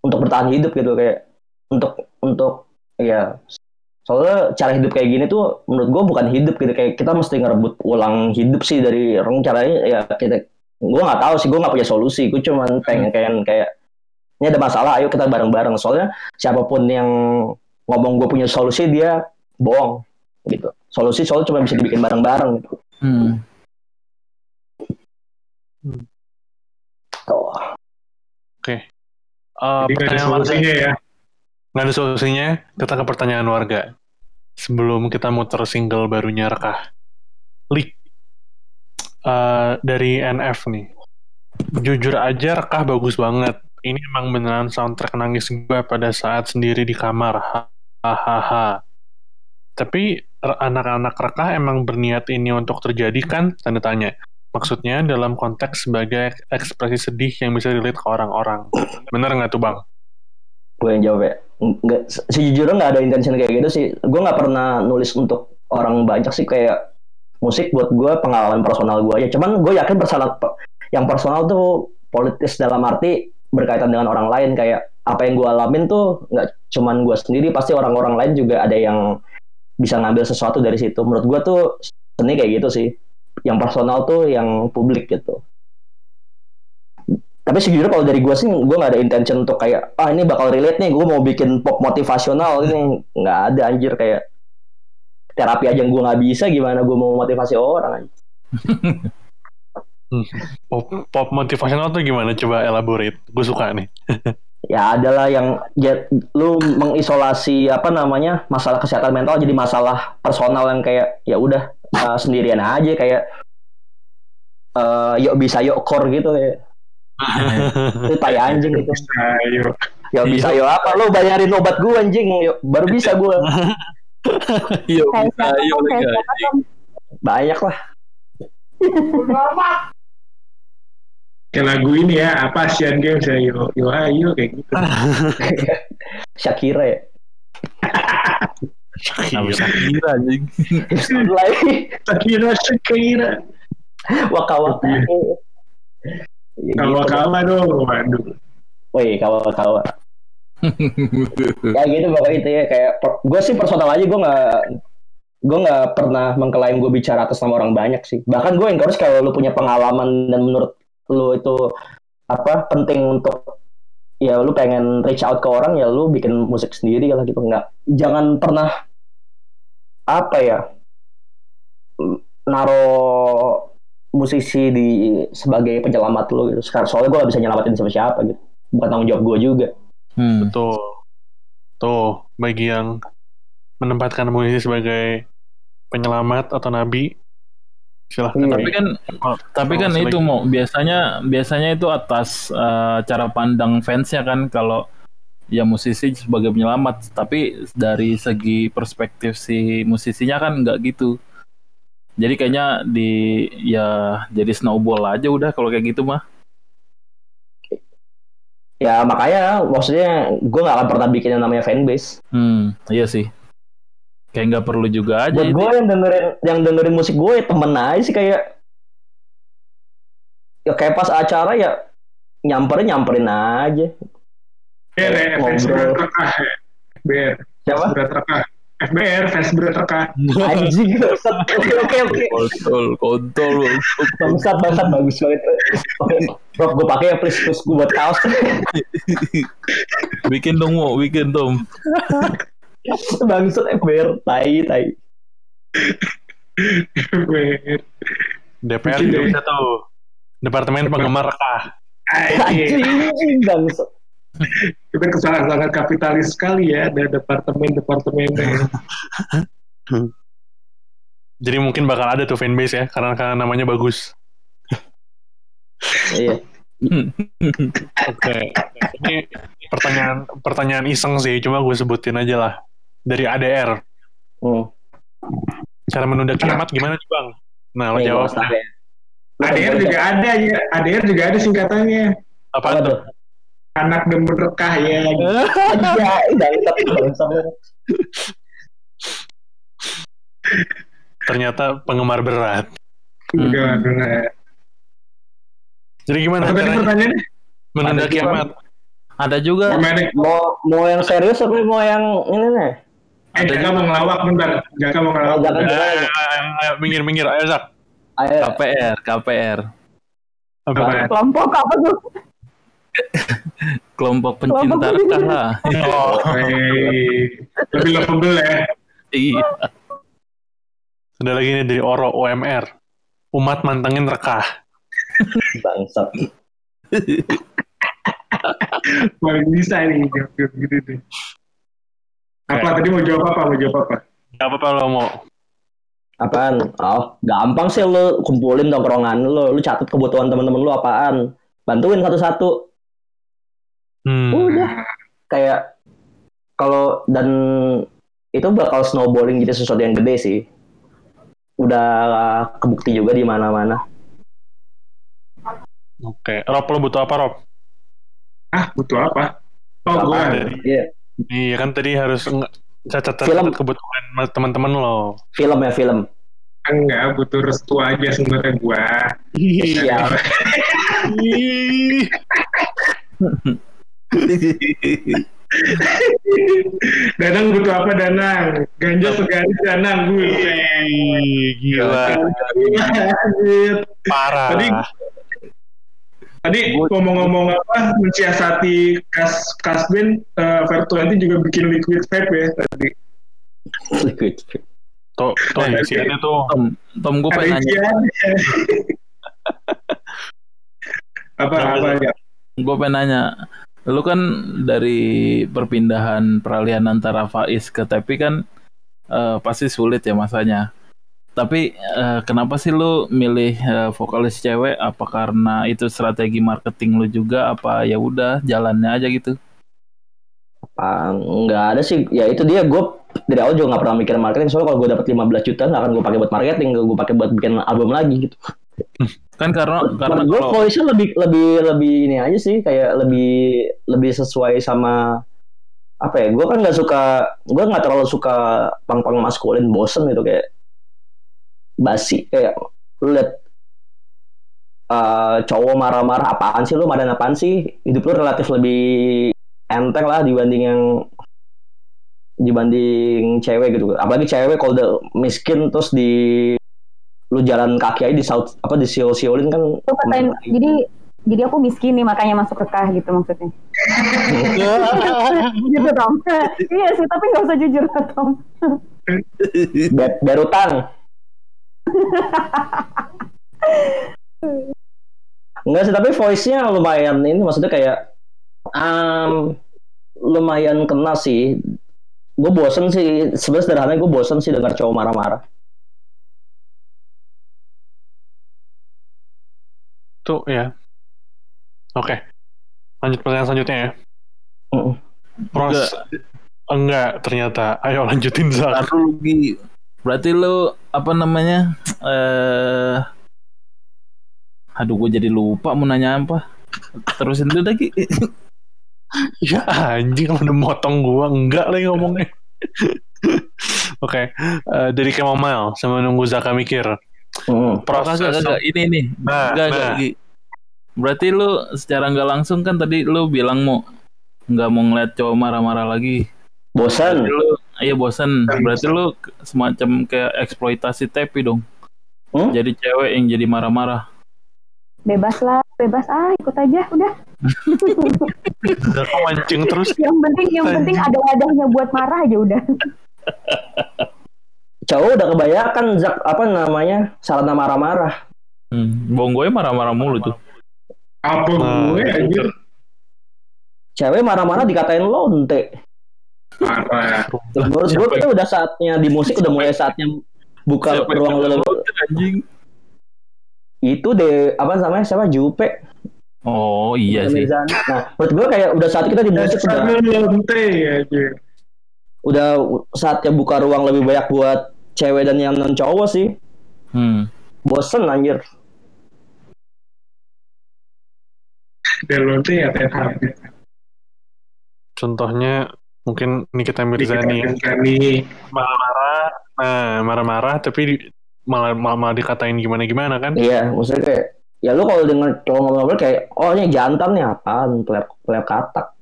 untuk bertahan hidup gitu kayak untuk untuk ya soalnya cara hidup kayak gini tuh menurut gue bukan hidup gitu kayak kita mesti ngerebut ulang hidup sih dari orang caranya ya kita gue nggak tahu sih gue nggak punya solusi gue cuman pengen kayak kayak ini ada masalah ayo kita bareng-bareng soalnya siapa pun yang ngomong gue punya solusi dia bohong gitu solusi soalnya cuma bisa dibikin bareng-bareng gitu Hmm. Tuh. Eh, Jadi nggak ada pertanyaan warga. solusinya ya. Nggak ada solusinya, kita ke pertanyaan warga. Sebelum kita muter single barunya Rekah. Lik, eh, dari NF nih. Jujur aja Rekah bagus banget. Ini emang beneran soundtrack nangis gue pada saat sendiri di kamar. Hahaha. Tapi anak-anak Rekah emang berniat ini untuk terjadi kan? Tanda tanya. Maksudnya dalam konteks sebagai ekspresi sedih yang bisa relate ke orang-orang. Bener nggak tuh Bang? gue yang jawab ya nggak se- sejujurnya nggak ada intention kayak gitu sih. Gue nggak pernah nulis untuk orang banyak sih kayak musik buat gue pengalaman personal gue aja. Cuman gue yakin personal yang personal tuh politis dalam arti berkaitan dengan orang lain. Kayak apa yang gue alamin tuh nggak cuman gue sendiri pasti orang-orang lain juga ada yang bisa ngambil sesuatu dari situ. Menurut gue tuh seni kayak gitu sih. Yang personal tuh yang publik gitu tapi sejujurnya kalau dari gue sih gue nggak ada intention untuk kayak ah ini bakal relate nih gue mau bikin pop motivasional ini nggak ada anjir kayak terapi aja gue nggak bisa gimana gue mau motivasi orang anjir. Pop, pop motivasional tuh gimana? Coba elaborate. Gue suka nih. ya adalah yang ya, lu mengisolasi apa namanya masalah kesehatan mental jadi masalah personal yang kayak ya udah uh, sendirian aja kayak eh yuk bisa yuk core gitu kayak itu tai anjing gitu Ayo. ya bisa yuk apa? Lu bayarin obat gue anjing. Yuk baru bisa gue Kayak bisa, tuh? banyak lah. Kayak lagu ini ya, apa Asian Games ya, yo, yo ayo kayak gitu. Shakira ya? Nggak bisa kira anjing. Shakira, Shakira. waka waka ya, Kalau gitu. kalah dong, waduh. Woi kawa kawa ya gitu pokoknya itu ya kayak gue sih personal aja gue nggak gue nggak pernah mengklaim gue bicara atas nama orang banyak sih bahkan gue encourage kalau lu punya pengalaman dan menurut lu itu apa penting untuk ya lu pengen reach out ke orang ya lu bikin musik sendiri lah gitu nggak jangan pernah apa ya naro musisi di sebagai penyelamat lu gitu sekarang soalnya gue gak bisa nyelamatin siapa siapa gitu bukan tanggung jawab gue juga Hmm. Tuh. Tuh, bagi yang menempatkan musisi sebagai penyelamat atau nabi, silahkan. Iya. Tapi kan, tapi kan itu mau biasanya biasanya itu atas eh, cara pandang fansnya kan kalau ya musisi sebagai penyelamat. Tapi dari segi perspektif si musisinya kan nggak gitu. Jadi kayaknya di ya jadi snowball aja udah kalau kayak gitu mah. ya makanya maksudnya gue gak akan pernah bikin yang namanya fanbase Hmm, iya sih. Kayak nggak perlu juga aja. buat gue yang dengerin yang dengerin musik gue ya temen aja sih kayak ya kayak pas acara ya nyamperin nyamperin aja Ber ya, fans berat rekah. Ber, siapa berat rekah. FBR, fans berat rekah. anjing bangsat. oke oke oke Kontol, kontol. bangsat bangsat bagus banget Rob gue pakai ya please terus gue buat kaos bikin dong, mau bikin dong. bangsat FBR tai tai FBR. DPR juga bisa tuh. Departemen penggemar rekah. Anjing bangsat Kita kesalahan sangat kapitalis sekali ya, ada departemen-departemennya. Jadi mungkin bakal ada tuh fanbase ya, karena, karena namanya bagus. iya Oke. Ini pertanyaan pertanyaan iseng sih, cuma gue sebutin aja lah. Dari ADR. hmm. Cara menunda kiamat gimana nih bang? Nah, lo Nih, jawab. ya. ADR juga ada ya, ADR juga ada singkatannya. Apa apa tuh? Anak demen rekah ya. Anjay, bangsat bangsat Ternyata penggemar berat. Udah. Jadi gimana Apa tadi caranya pertanyaannya? menunda kiamat? Ada juga. Mau mau yang serius apa mau yang ini nih Eh, Jaka mau ngelawak bentar. Jaka mau ngelawak. Oh, Jaka. Ayo, ayo, ayo, minggir, minggir. Ayo, Zak. ayo KPR, KPR. Apa? Apa? Kelompok apa tuh? Kelompok pencinta rekah lah. Oh, Hei. Lebih lovable ya. Iya. ada lagi nih dari Oro OMR. Umat mantengin rekah. bangsat Paling bisa nih jawab gitu deh. Apa tadi mau jawab apa? Mau jawab apa? Gak apa-apa lo mau. apaan oh gampang sih lu kumpulin tongkrongan lu lu catat kebutuhan teman-teman lu apaan bantuin satu-satu Hmm. udah kayak kalau dan itu bakal snowballing jadi sesuatu yang gede sih udah kebukti juga di mana-mana Oke. Rob, lo butuh apa, Rob? Ah, butuh apa? Oh, gua. Apaan? Iya, Iya kan tadi harus cacat Film. kebutuhan teman-teman lo. film ya film. Enggak, butuh restu aja sebenarnya gua. Iya. Danang butuh apa Danang? Ganja segaris Danang gue. Gila. Parah. Tadi Tadi ngomong-ngomong apa mensiasati kas kasbin uh, Vertuanti juga bikin liquid vape ya tadi. Liquid. Tuh, tuh isiannya tuh. Tom, Tom gue pengen nanya. apa apa ya? Gue pengen nanya. Lu kan dari perpindahan peralihan antara Faiz ke Tepi kan eh, pasti sulit ya masanya. Tapi eh, kenapa sih lu milih eh, vokalis cewek? Apa karena itu strategi marketing lu juga? Apa ya udah jalannya aja gitu? Ah, nggak ada sih ya itu dia gue dari awal juga nggak pernah mikir marketing soalnya kalau gue dapat 15 juta nggak akan gue pakai buat marketing gue pakai buat bikin album lagi gitu Kan karena karena gue kalau voice lebih lebih lebih ini aja sih kayak lebih lebih sesuai sama apa ya gue kan nggak suka gue nggak terlalu suka pang pang maskulin bosen gitu kayak basi kayak lu liat eh, cowok marah-marah apaan sih lu marahin apaan sih? Hidup lu relatif lebih enteng lah dibanding yang dibanding cewek gitu. Apalagi cewek kalau udah miskin terus di lu jalan kaki aja di saut apa di siul siulin kan Lu katain, jadi jadi aku miskin nih makanya masuk rekah gitu maksudnya. gitu Tom. iya sih, tapi nggak usah jujur Tom. Ber- berutang Enggak sih, tapi voice-nya lumayan ini maksudnya kayak um, lumayan kena sih. Gue bosen sih, sebenarnya sederhananya gue bosen sih dengar cowok marah-marah. Tuh ya. Oke. Lanjut pertanyaan selanjutnya ya. Mm. Pros enggak ternyata. Ayo lanjutin Zak. Taruh Gi. Berarti lu apa namanya? Eh Aduh gue jadi lupa mau nanya apa. Terusin dulu lagi. Ya anjing udah motong gua enggak lagi ngomongnya. Oke, eh, dari Chamomile sama nunggu Zaka mikir. Hmm. Proses Kagak, kagak. Ini nih. Nah, Enggak, nah. enggak, Gi. Berarti lu secara nggak langsung kan tadi lu bilang mau nggak mau ngeliat cowok marah-marah lagi. Bosan. Berarti lu iya bosan. Berarti lu semacam kayak eksploitasi tepi dong. Hmm? Jadi cewek yang jadi marah-marah. Bebas lah, bebas ah ikut aja udah. Zaka mancing terus. Yang penting yang penting ada wadahnya buat marah aja udah. Cowok udah kebanyakan Zak apa namanya sarana marah-marah. Hmm. Bonggoy marah-marah mulu tuh. Apa Nah, gue anjir Cewek marah-marah dikatain lonte. parah. Menurut gue kita udah saatnya di musik udah mulai saatnya buka Siapa ruang lebih anjing. itu deh apa namanya siapa Jupe Oh iya sih. Nah menurut gue kayak udah saat kita di musik udah Dasar lonte anjir. udah saatnya buka ruang lebih banyak buat cewek dan yang non cowok sih Hmm. bosen anjir Dan lonte ya tetap. Contohnya mungkin Nikita Mirzani ya. Kami marah-marah. Nah, marah-marah tapi di- malah, malah, malah dikatain gimana-gimana kan. iya maksudnya kayak ya lu kalau denger cowok ngobrol kayak oh ini jantan nih apaan player player katak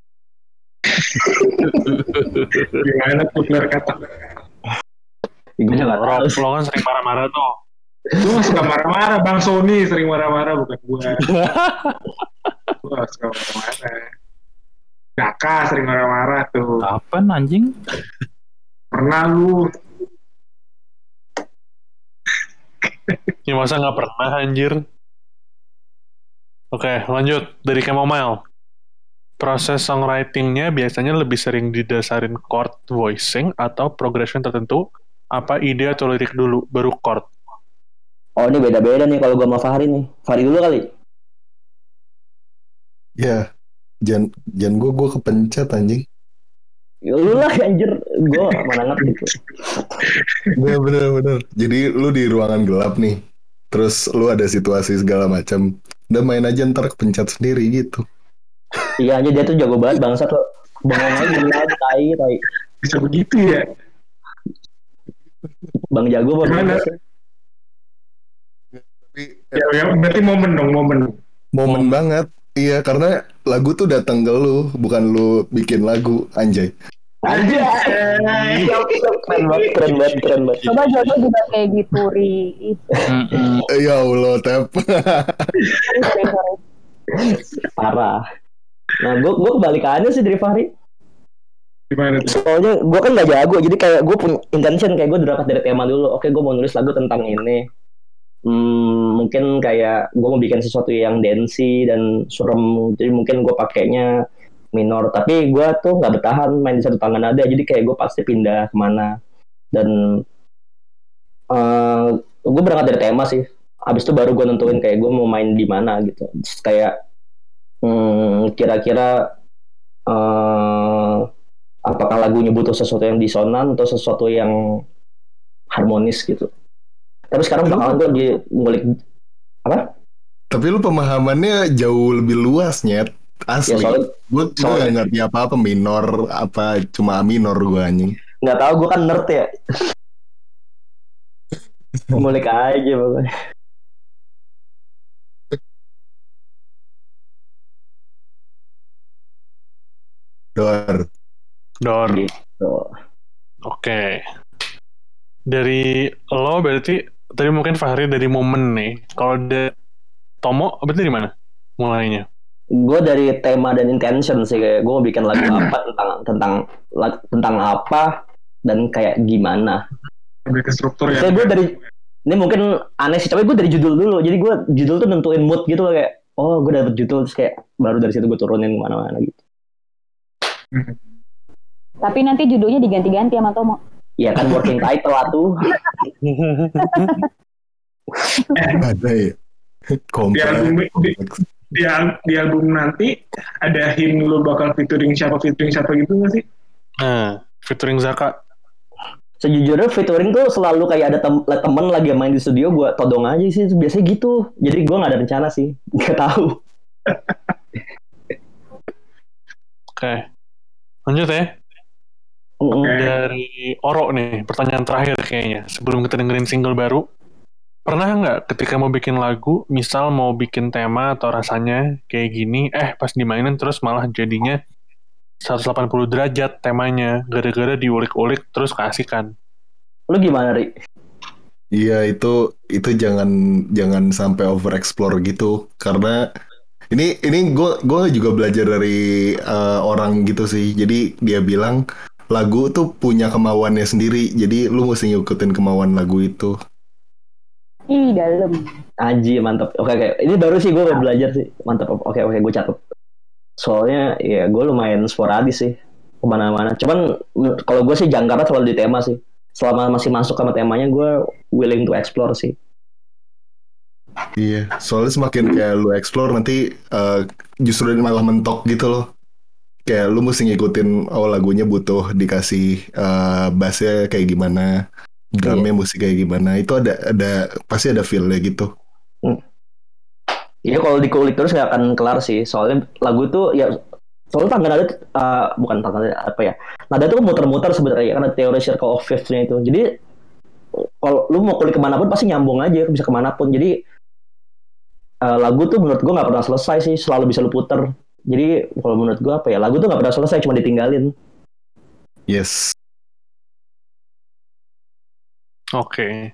gimana tuh player gue nggak Rob, tahu lo kan sering marah-marah tuh. Gue gak suka marah-marah, Bang Sony sering marah-marah bukan gue. Gue gak suka marah-marah. Daka sering marah-marah tuh. Kapan anjing? Pernah lu. Ya masa nggak pernah anjir. Oke, lanjut dari Chamomile. Proses songwritingnya biasanya lebih sering didasarin chord voicing atau progression tertentu. Apa ide atau lirik dulu, baru chord. oh ini beda beda nih kalau gue sama Fahri nih Fahri dulu kali Ya, jangan jangan gue gue kepencet anjing. ya, lu lah anjir gue mana ngerti tuh Bener bener bener. Jadi lu di ruangan gelap nih. Terus lu ada situasi segala macam. Udah main aja ntar kepencet sendiri gitu. iya aja dia tuh jago banget bangsat lo bengong aja tai tai Bisa begitu ya. Bang jago bang Gimana? Tapi Ya, ya berarti momen dong, momen. momen banget. Iya, karena lagu tuh datang ke lu, bukan lu bikin lagu, anjay. Anjir. keren banget, keren banget, keren banget. Coba jodoh juga kayak gitu, Ri. Ya Allah, Tep. Parah. Nah, gue gue kebalikannya sih dari Fahri. Gimana tuh? Soalnya gue kan gak jago, jadi kayak gue punya intention kayak gue dapat dari tema dulu. Oke, gue mau nulis lagu tentang ini. Hmm, mungkin kayak gue mau bikin sesuatu yang dancey dan surem. Jadi mungkin gue pakainya minor. Tapi gue tuh nggak bertahan main di satu tangan nada. Jadi kayak gue pasti pindah ke mana. Dan eh gue berangkat dari tema sih. Habis itu baru gue nentuin kayak gue mau main di mana gitu. Terus kayak hmm, kira-kira eh apakah lagunya butuh sesuatu yang disonan atau sesuatu yang harmonis gitu. Tapi sekarang bakalan gue di ngulik Tapi lu pemahamannya jauh lebih luas, Nyet. ya Asli. soalnya gue soalnya- gak ngerti apa-apa minor, apa cuma minor gue anjing. nggak tahu gue kan nerd ya. ngulik aja pokoknya. Dor. Dor. Gitu. Oke. Dari lo berarti tadi mungkin Fahri dari momen nih. Kalau ada Tomo berarti dari mana mulainya? Gue dari tema dan intention sih kayak gue mau bikin lagu apa tentang tentang tentang apa dan kayak gimana. Lebih ke struktur ya. Kayak gue dari ini mungkin aneh sih, tapi gue dari judul dulu. Jadi gue judul tuh nentuin mood gitu loh, kayak oh gue dapet judul terus kayak baru dari situ gue turunin ke mana-mana gitu. Tapi nanti judulnya diganti-ganti sama Tomo. Ya kan working title lah tuh. Ada ya. Di album, di, di, di album nanti ada hint lu bakal featuring siapa featuring siapa gitu gak sih? Nah, featuring Zaka. Sejujurnya featuring tuh selalu kayak ada tem temen lagi main di studio gue todong aja sih biasanya gitu. Jadi gue nggak ada rencana sih, nggak tahu. Oke. Lanjut ya. Oke. Dari Oro nih, pertanyaan terakhir kayaknya. Sebelum kita dengerin single baru, pernah nggak ketika mau bikin lagu, misal mau bikin tema atau rasanya kayak gini, eh pas dimainin terus malah jadinya 180 derajat temanya, gara-gara diulik-ulik terus keasikan. Lu gimana, Ri? Iya itu itu jangan jangan sampai over explore gitu karena ini ini gue gue juga belajar dari eh, orang gitu sih jadi dia bilang lagu tuh punya kemauannya sendiri jadi lu mesti ngikutin kemauan lagu itu Ih, dalam. Aji, mantap. Oke, oke. Ini baru sih gue belajar sih. Mantap. Oke, oke. Gue catat. Soalnya, ya gue lumayan sporadis sih. Ke mana-mana. Cuman, kalau gue sih jangkarnya selalu di tema sih. Selama masih masuk sama temanya, gue willing to explore sih. iya soalnya semakin kayak lu explore nanti eh, justru malah mentok gitu loh kayak lu mesti ngikutin oh lagunya butuh dikasih eh, bassnya kayak gimana drumnya mesti kayak gimana itu ada ada pasti ada feelnya gitu Iya, kalau dikulik terus gak akan kelar sih. Soalnya lagu tuh, ya, soalnya tangga nada, tuh, eh, bukan tangga nada, apa ya. Nada tuh muter-muter sebenarnya, karena teori circle of fifth-nya itu. Jadi, kalau lu mau kulik ke mana pun pasti nyambung aja, bisa ke mana pun. Jadi, eh, lagu tuh menurut gue nggak pernah selesai sih, selalu bisa lu puter. Jadi, kalau menurut gue apa ya, lagu tuh nggak pernah selesai, cuma ditinggalin. yes Oke.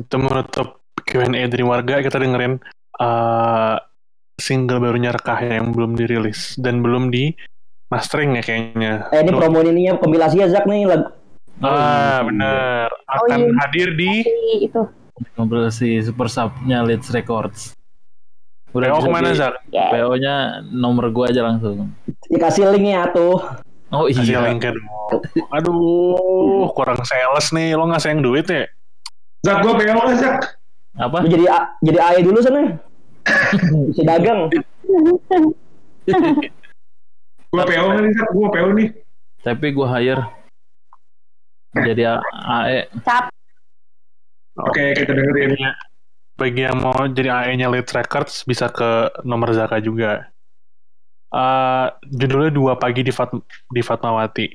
Itu menutup Q&A dari warga, kita dengerin eh, single barunya Rekah yang belum dirilis dan belum di mastering ya kayaknya. Eh, ini promo ininya kompilasinya Zak nih lagu. Ah, bener. Oh, Akan iya. hadir di Itu. ngobrol si Super Sub-nya Leeds Records. PO bisa ke mana, di- Zak? Ya. PO-nya nomor gua aja langsung. Dikasih linknya tuh. Oh Kasih iya. linknya dong. Aduh, kurang sales nih. Lo nggak sayang duit ya? Zak, gue PO nggak, Zak? Apa? Lu jadi A- jadi AE dulu sana. Bisa dagang. Gue PO nih, Zak? Gue PO nih. Tapi gua hire jadi A- AE. Cap. Oke, kita dengerin. Bagi yang mau jadi AE-nya Lead Records, bisa ke nomor Zaka juga. Eh, judulnya Dua Pagi di, Fat di Fatmawati.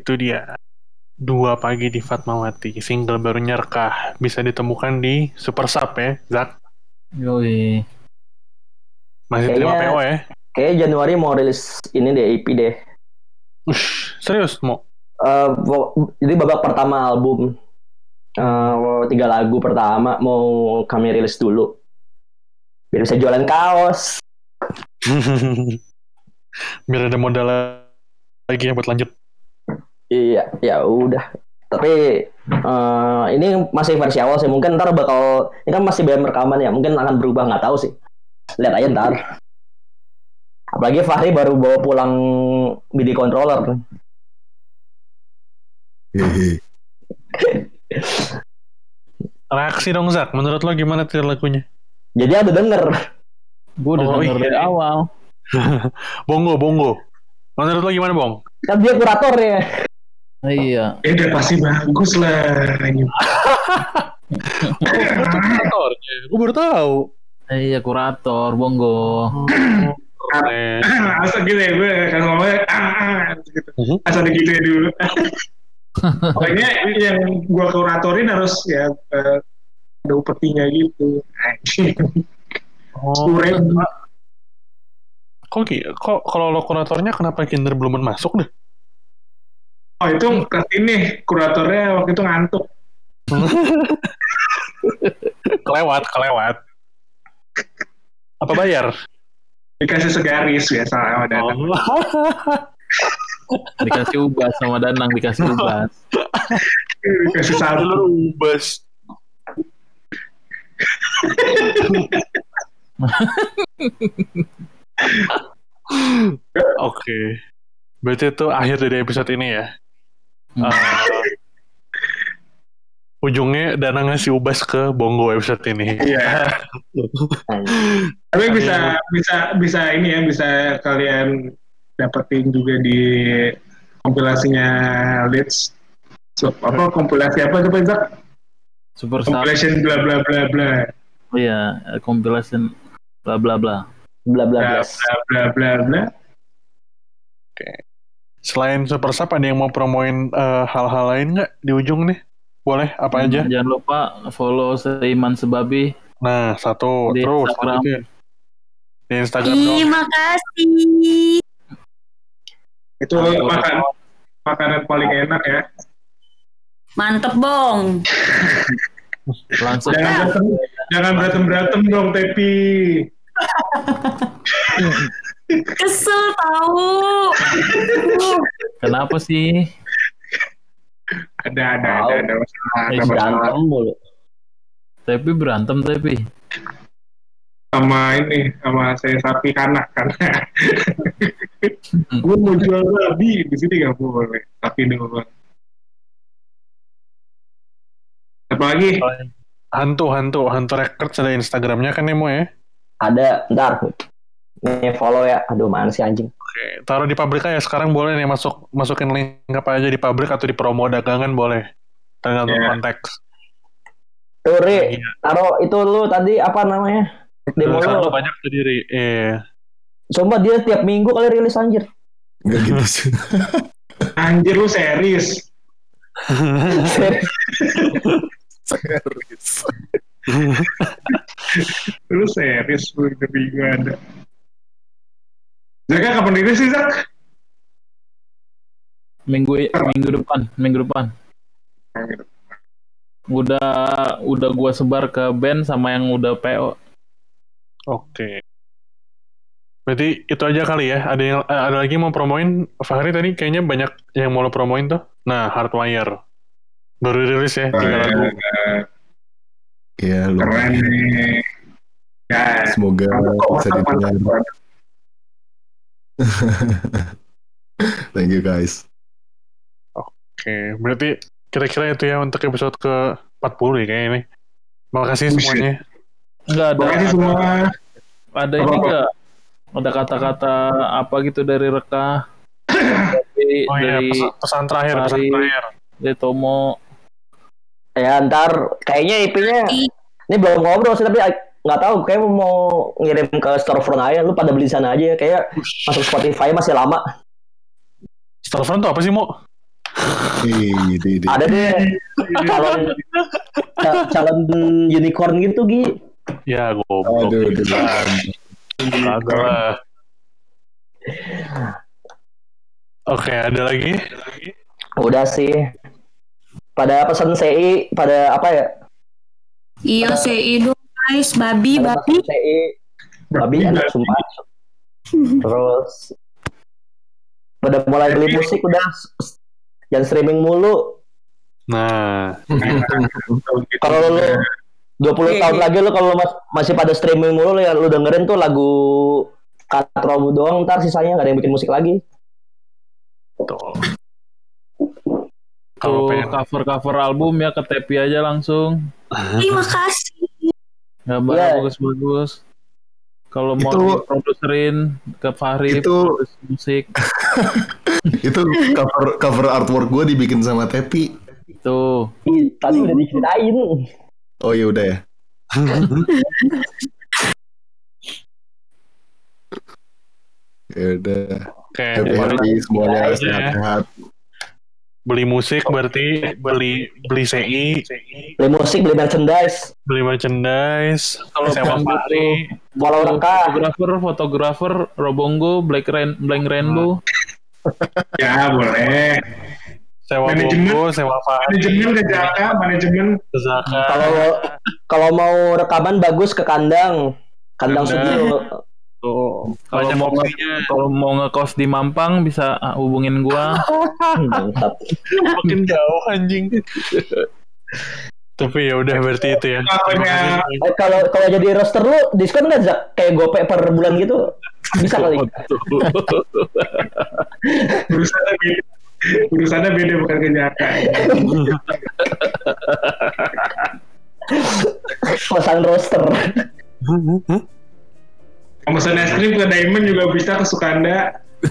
Itu dia. Dua pagi di Fatmawati, single barunya rekah. Bisa ditemukan di Super Sub ya, Zak. Yoi. Masih terima PO ya. Kayaknya Januari mau rilis ini deh EP deh. Ush, serius mau? Eh, wo- jadi babak pertama album eh, tiga lagu pertama mau kami rilis dulu biar bisa jualan kaos Biar ada modal lagi yang buat lanjut. Iya ya udah tapi eh, ini masih versi awal sih mungkin ntar bakal ini kan masih BM rekaman ya mungkin akan berubah nggak tahu sih lihat aja ntar apalagi Fahri baru bawa pulang MIDI controller. Reaksi dong Zak, menurut lo gimana tier lagunya? jadi ada denger Gue udah Oh, denger iya. dari awal. Bongo, bongo. Menurut lo gimama Bong? kan dia kuratornya Iya. Ya udah pasti bagus lah. Gue baru tahu. Iya kurator, bongo. Keren. Asal gitu ya gue kan ngomongnya ah, ah, gitu. Mhm. Asal gitu ya dulu. Pokoknya yang gue kuratorin harus ya eh, ada upetinya gitu. Oh, kok? Kok kalau lo kuratornya kenapa Kinder belum masuk deh? Oh itu ke ini kuratornya waktu itu ngantuk. kelewat, kelewat. Apa bayar? Dikasih segaris biasa sama Danang. Oh. Dikasih ubas sama Danang, dikasih ubas. Dikasih. Lu ubas. Oke. Berarti itu akhir dari episode ini ya. Uh, ujungnya Dana ngasih ubas ke Bongo website ini. Iya. Tapi bisa bisa bisa ini ya bisa kalian dapetin juga di kompilasinya Leeds. So, apa kompilasi apa coba Zak? Super compilation bla bla bla bla. Oh iya, compilation bla bla bla. Bla bla bla. Bla bla bla bla. Oke. Okay. Selain Super Sub ada yang mau promoin eh, hal-hal lain nggak di ujung nih? Boleh apa aja? Jangan lupa follow Seiman Sebabi. Nah, satu Di terus Instagram. gitu ya. Di Instagram dong. Terima kasih. Itu makan makanan paling enak ya. Mantep, Bong. Langsung Jangan berantem, jangan berantem berantem dong Tepi. Kesel tahu. kenapa sih? Ada ada ada Wow. ada masalah. Ada Eh, masalah. berantem mulu Tapi berantem tapi. sama ini sama saya sapi kanak kan. Gue mau jual babi di sini nggak boleh. Tapi doang. Apa lagi? Hantu, hantu, hantu records ada Instagramnya kan Nemo ya? ada ntar nih follow ya aduh mana sih anjing Oke, taruh di pabrik aja sekarang boleh nih masuk masukin link apa aja di pabrik atau di promo dagangan boleh. Tergantung Iya. konteks. tuh Ri taruh itu lu tadi apa namanya demo lu lu banyak tuh diri. Iya. coba dia tiap minggu kali rilis anjir Nggak gitu sih. Anjir lu series. Serius. Lu series lu minggu ada. Zaka kapan rilis sih Zak? Minggu minggu depan, minggu depan. Udah udah gua sebar ke band sama yang udah PO. Oke. Berarti itu aja kali ya. Ada yang eh, ada lagi yang mau promoin? Fahri tadi kayaknya banyak yang mau lo promoin tuh. Nah, Hardwire. Baru rilis ya, tiga lagu. Iya, lu. Keren nih. Ya, Semoga bisa didengar. Thank you guys. Oke, berarti kira-kira itu ya untuk episode ke 40 ya kayaknya ini. Makasih Bullshit. semuanya. Enggak ada. Terima kasih semua. Ada ini enggak? Ada kata-kata apa gitu dari Reka? dari, Oh iya, dari, pesan, pesan terakhir, pesan terakhir. dari Tomo. ya ntar kayaknya IP-nya ini belum ngobrol sih tapi nggak tahu kayak mau ngirim ke storefront aja lu pada beli sana aja kayak masuk Spotify masih lama Storefront tuh apa sih, Mo? Ih, di, di. Ada deh calon ca- calon unicorn gitu Gi. Ya goblok. Aduh, lah. Oke, ada lagi? Udah sih. Pada pesan CI, pada apa ya? Iya CI dong guys, babi, Pada babi. Babi enak sumpah. Terus pada mulai beli musik udah yang streaming mulu. Nah, Kalau lu 20 tahun lagi lu kalau mas- masih pada streaming mulu lu, ya lu dengerin tuh lagu Katromu doang ntar sisanya gak ada yang bikin musik lagi. kalau Tuh pengen cover cover album ya ke Tepi aja langsung. Terima kasih. Gambarnya Iya. bagus-bagus. Kalau mau Itu- produserin ke Fahri Itu- musik Itu cover cover artwork gue dibikin sama Tepi. tuh. Ih, Tadi udah diceritain. Oh ya udah ya. ya udah. oke, Happy happy semuanya Iya. sehat-sehat. Beli musik berarti beli beli CI, Beli musik, beli merchandise, beli merchandise, Kalau sewa Fahri, walau rekah. Fotografer, fotografer, Robongo, Black Rain, Blank Rainbow. Ya boleh. sewa Manajemen. Bongo, sewa Fahri, Manajemen ke Jaka, manajemen Zaka. Kalau kalau mau rekaman bagus ke kandang. Kandang Kandang. studio. Tuh. Kalau mau kalau mau ngekos di Mampang bisa ah, hubungin gua. Mantap. makin jauh anjing. Tapi ya udah berarti itu ya. Kasih. Eh, kalau kalau jadi roster lu diskon nggak Zak? Kayak gope per bulan gitu? Bisa kali. urusannya beda. Urusannya beda bukan ke Jaka. Pasang roster. Pemesan es krim ke Diamond juga bisa ke Sukanda.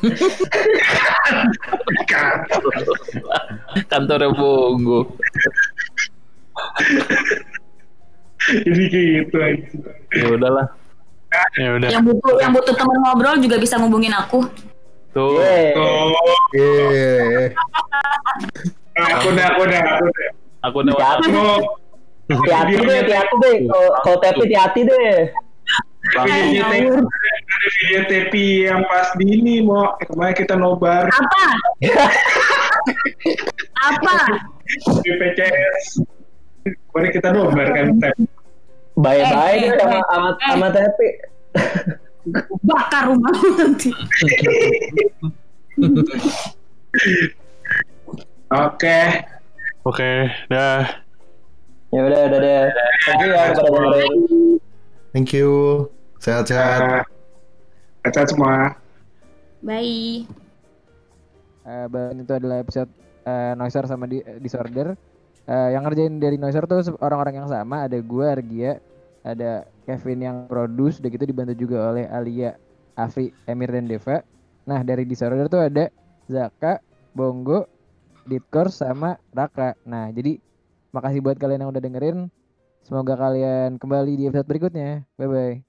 Kantornya Bongo. Jadi kayak gitu aja. Ya udahlah. Ya udah. Yang butuh yang butuh teman ngobrol juga bisa ngubungin aku. Tuh. Yeay. Oh, Yeay. aku udah, aku udah, aku udah. Aku nih Hati-hati. Oh, Hati-hati deh, hati-hati deh. Kalau kalau Tepi hati-hati deh. video tepi, ada video tepi yang pas di ini mau kemarin kita nobar Apa? Apa? di PCS. Kemarin kita nobar kan tepi. Bye-bye Eh, eh, sama eh, sama, eh. sama Tepi. Bakar rumah nanti. Oke. Oke, dah. Ya udah, udah deh. Thank you ya. Thank you. Sehat-sehat. Uh, Sehat semua. Bye. Eh, Bang, itu adalah episode eh, Noiser sama di, Disorder. Eh, yang ngerjain dari Noiser tuh orang-orang yang sama. Ada gua, Argia, ada Kevin yang produce, udah gitu dibantu juga oleh Alia, Afri, Emir dan Deva. Nah dari Disorder tuh ada Zaka, Bongo, Ditkor sama Raka. Nah jadi makasih buat kalian yang udah dengerin. Semoga kalian kembali di episode berikutnya. Bye bye.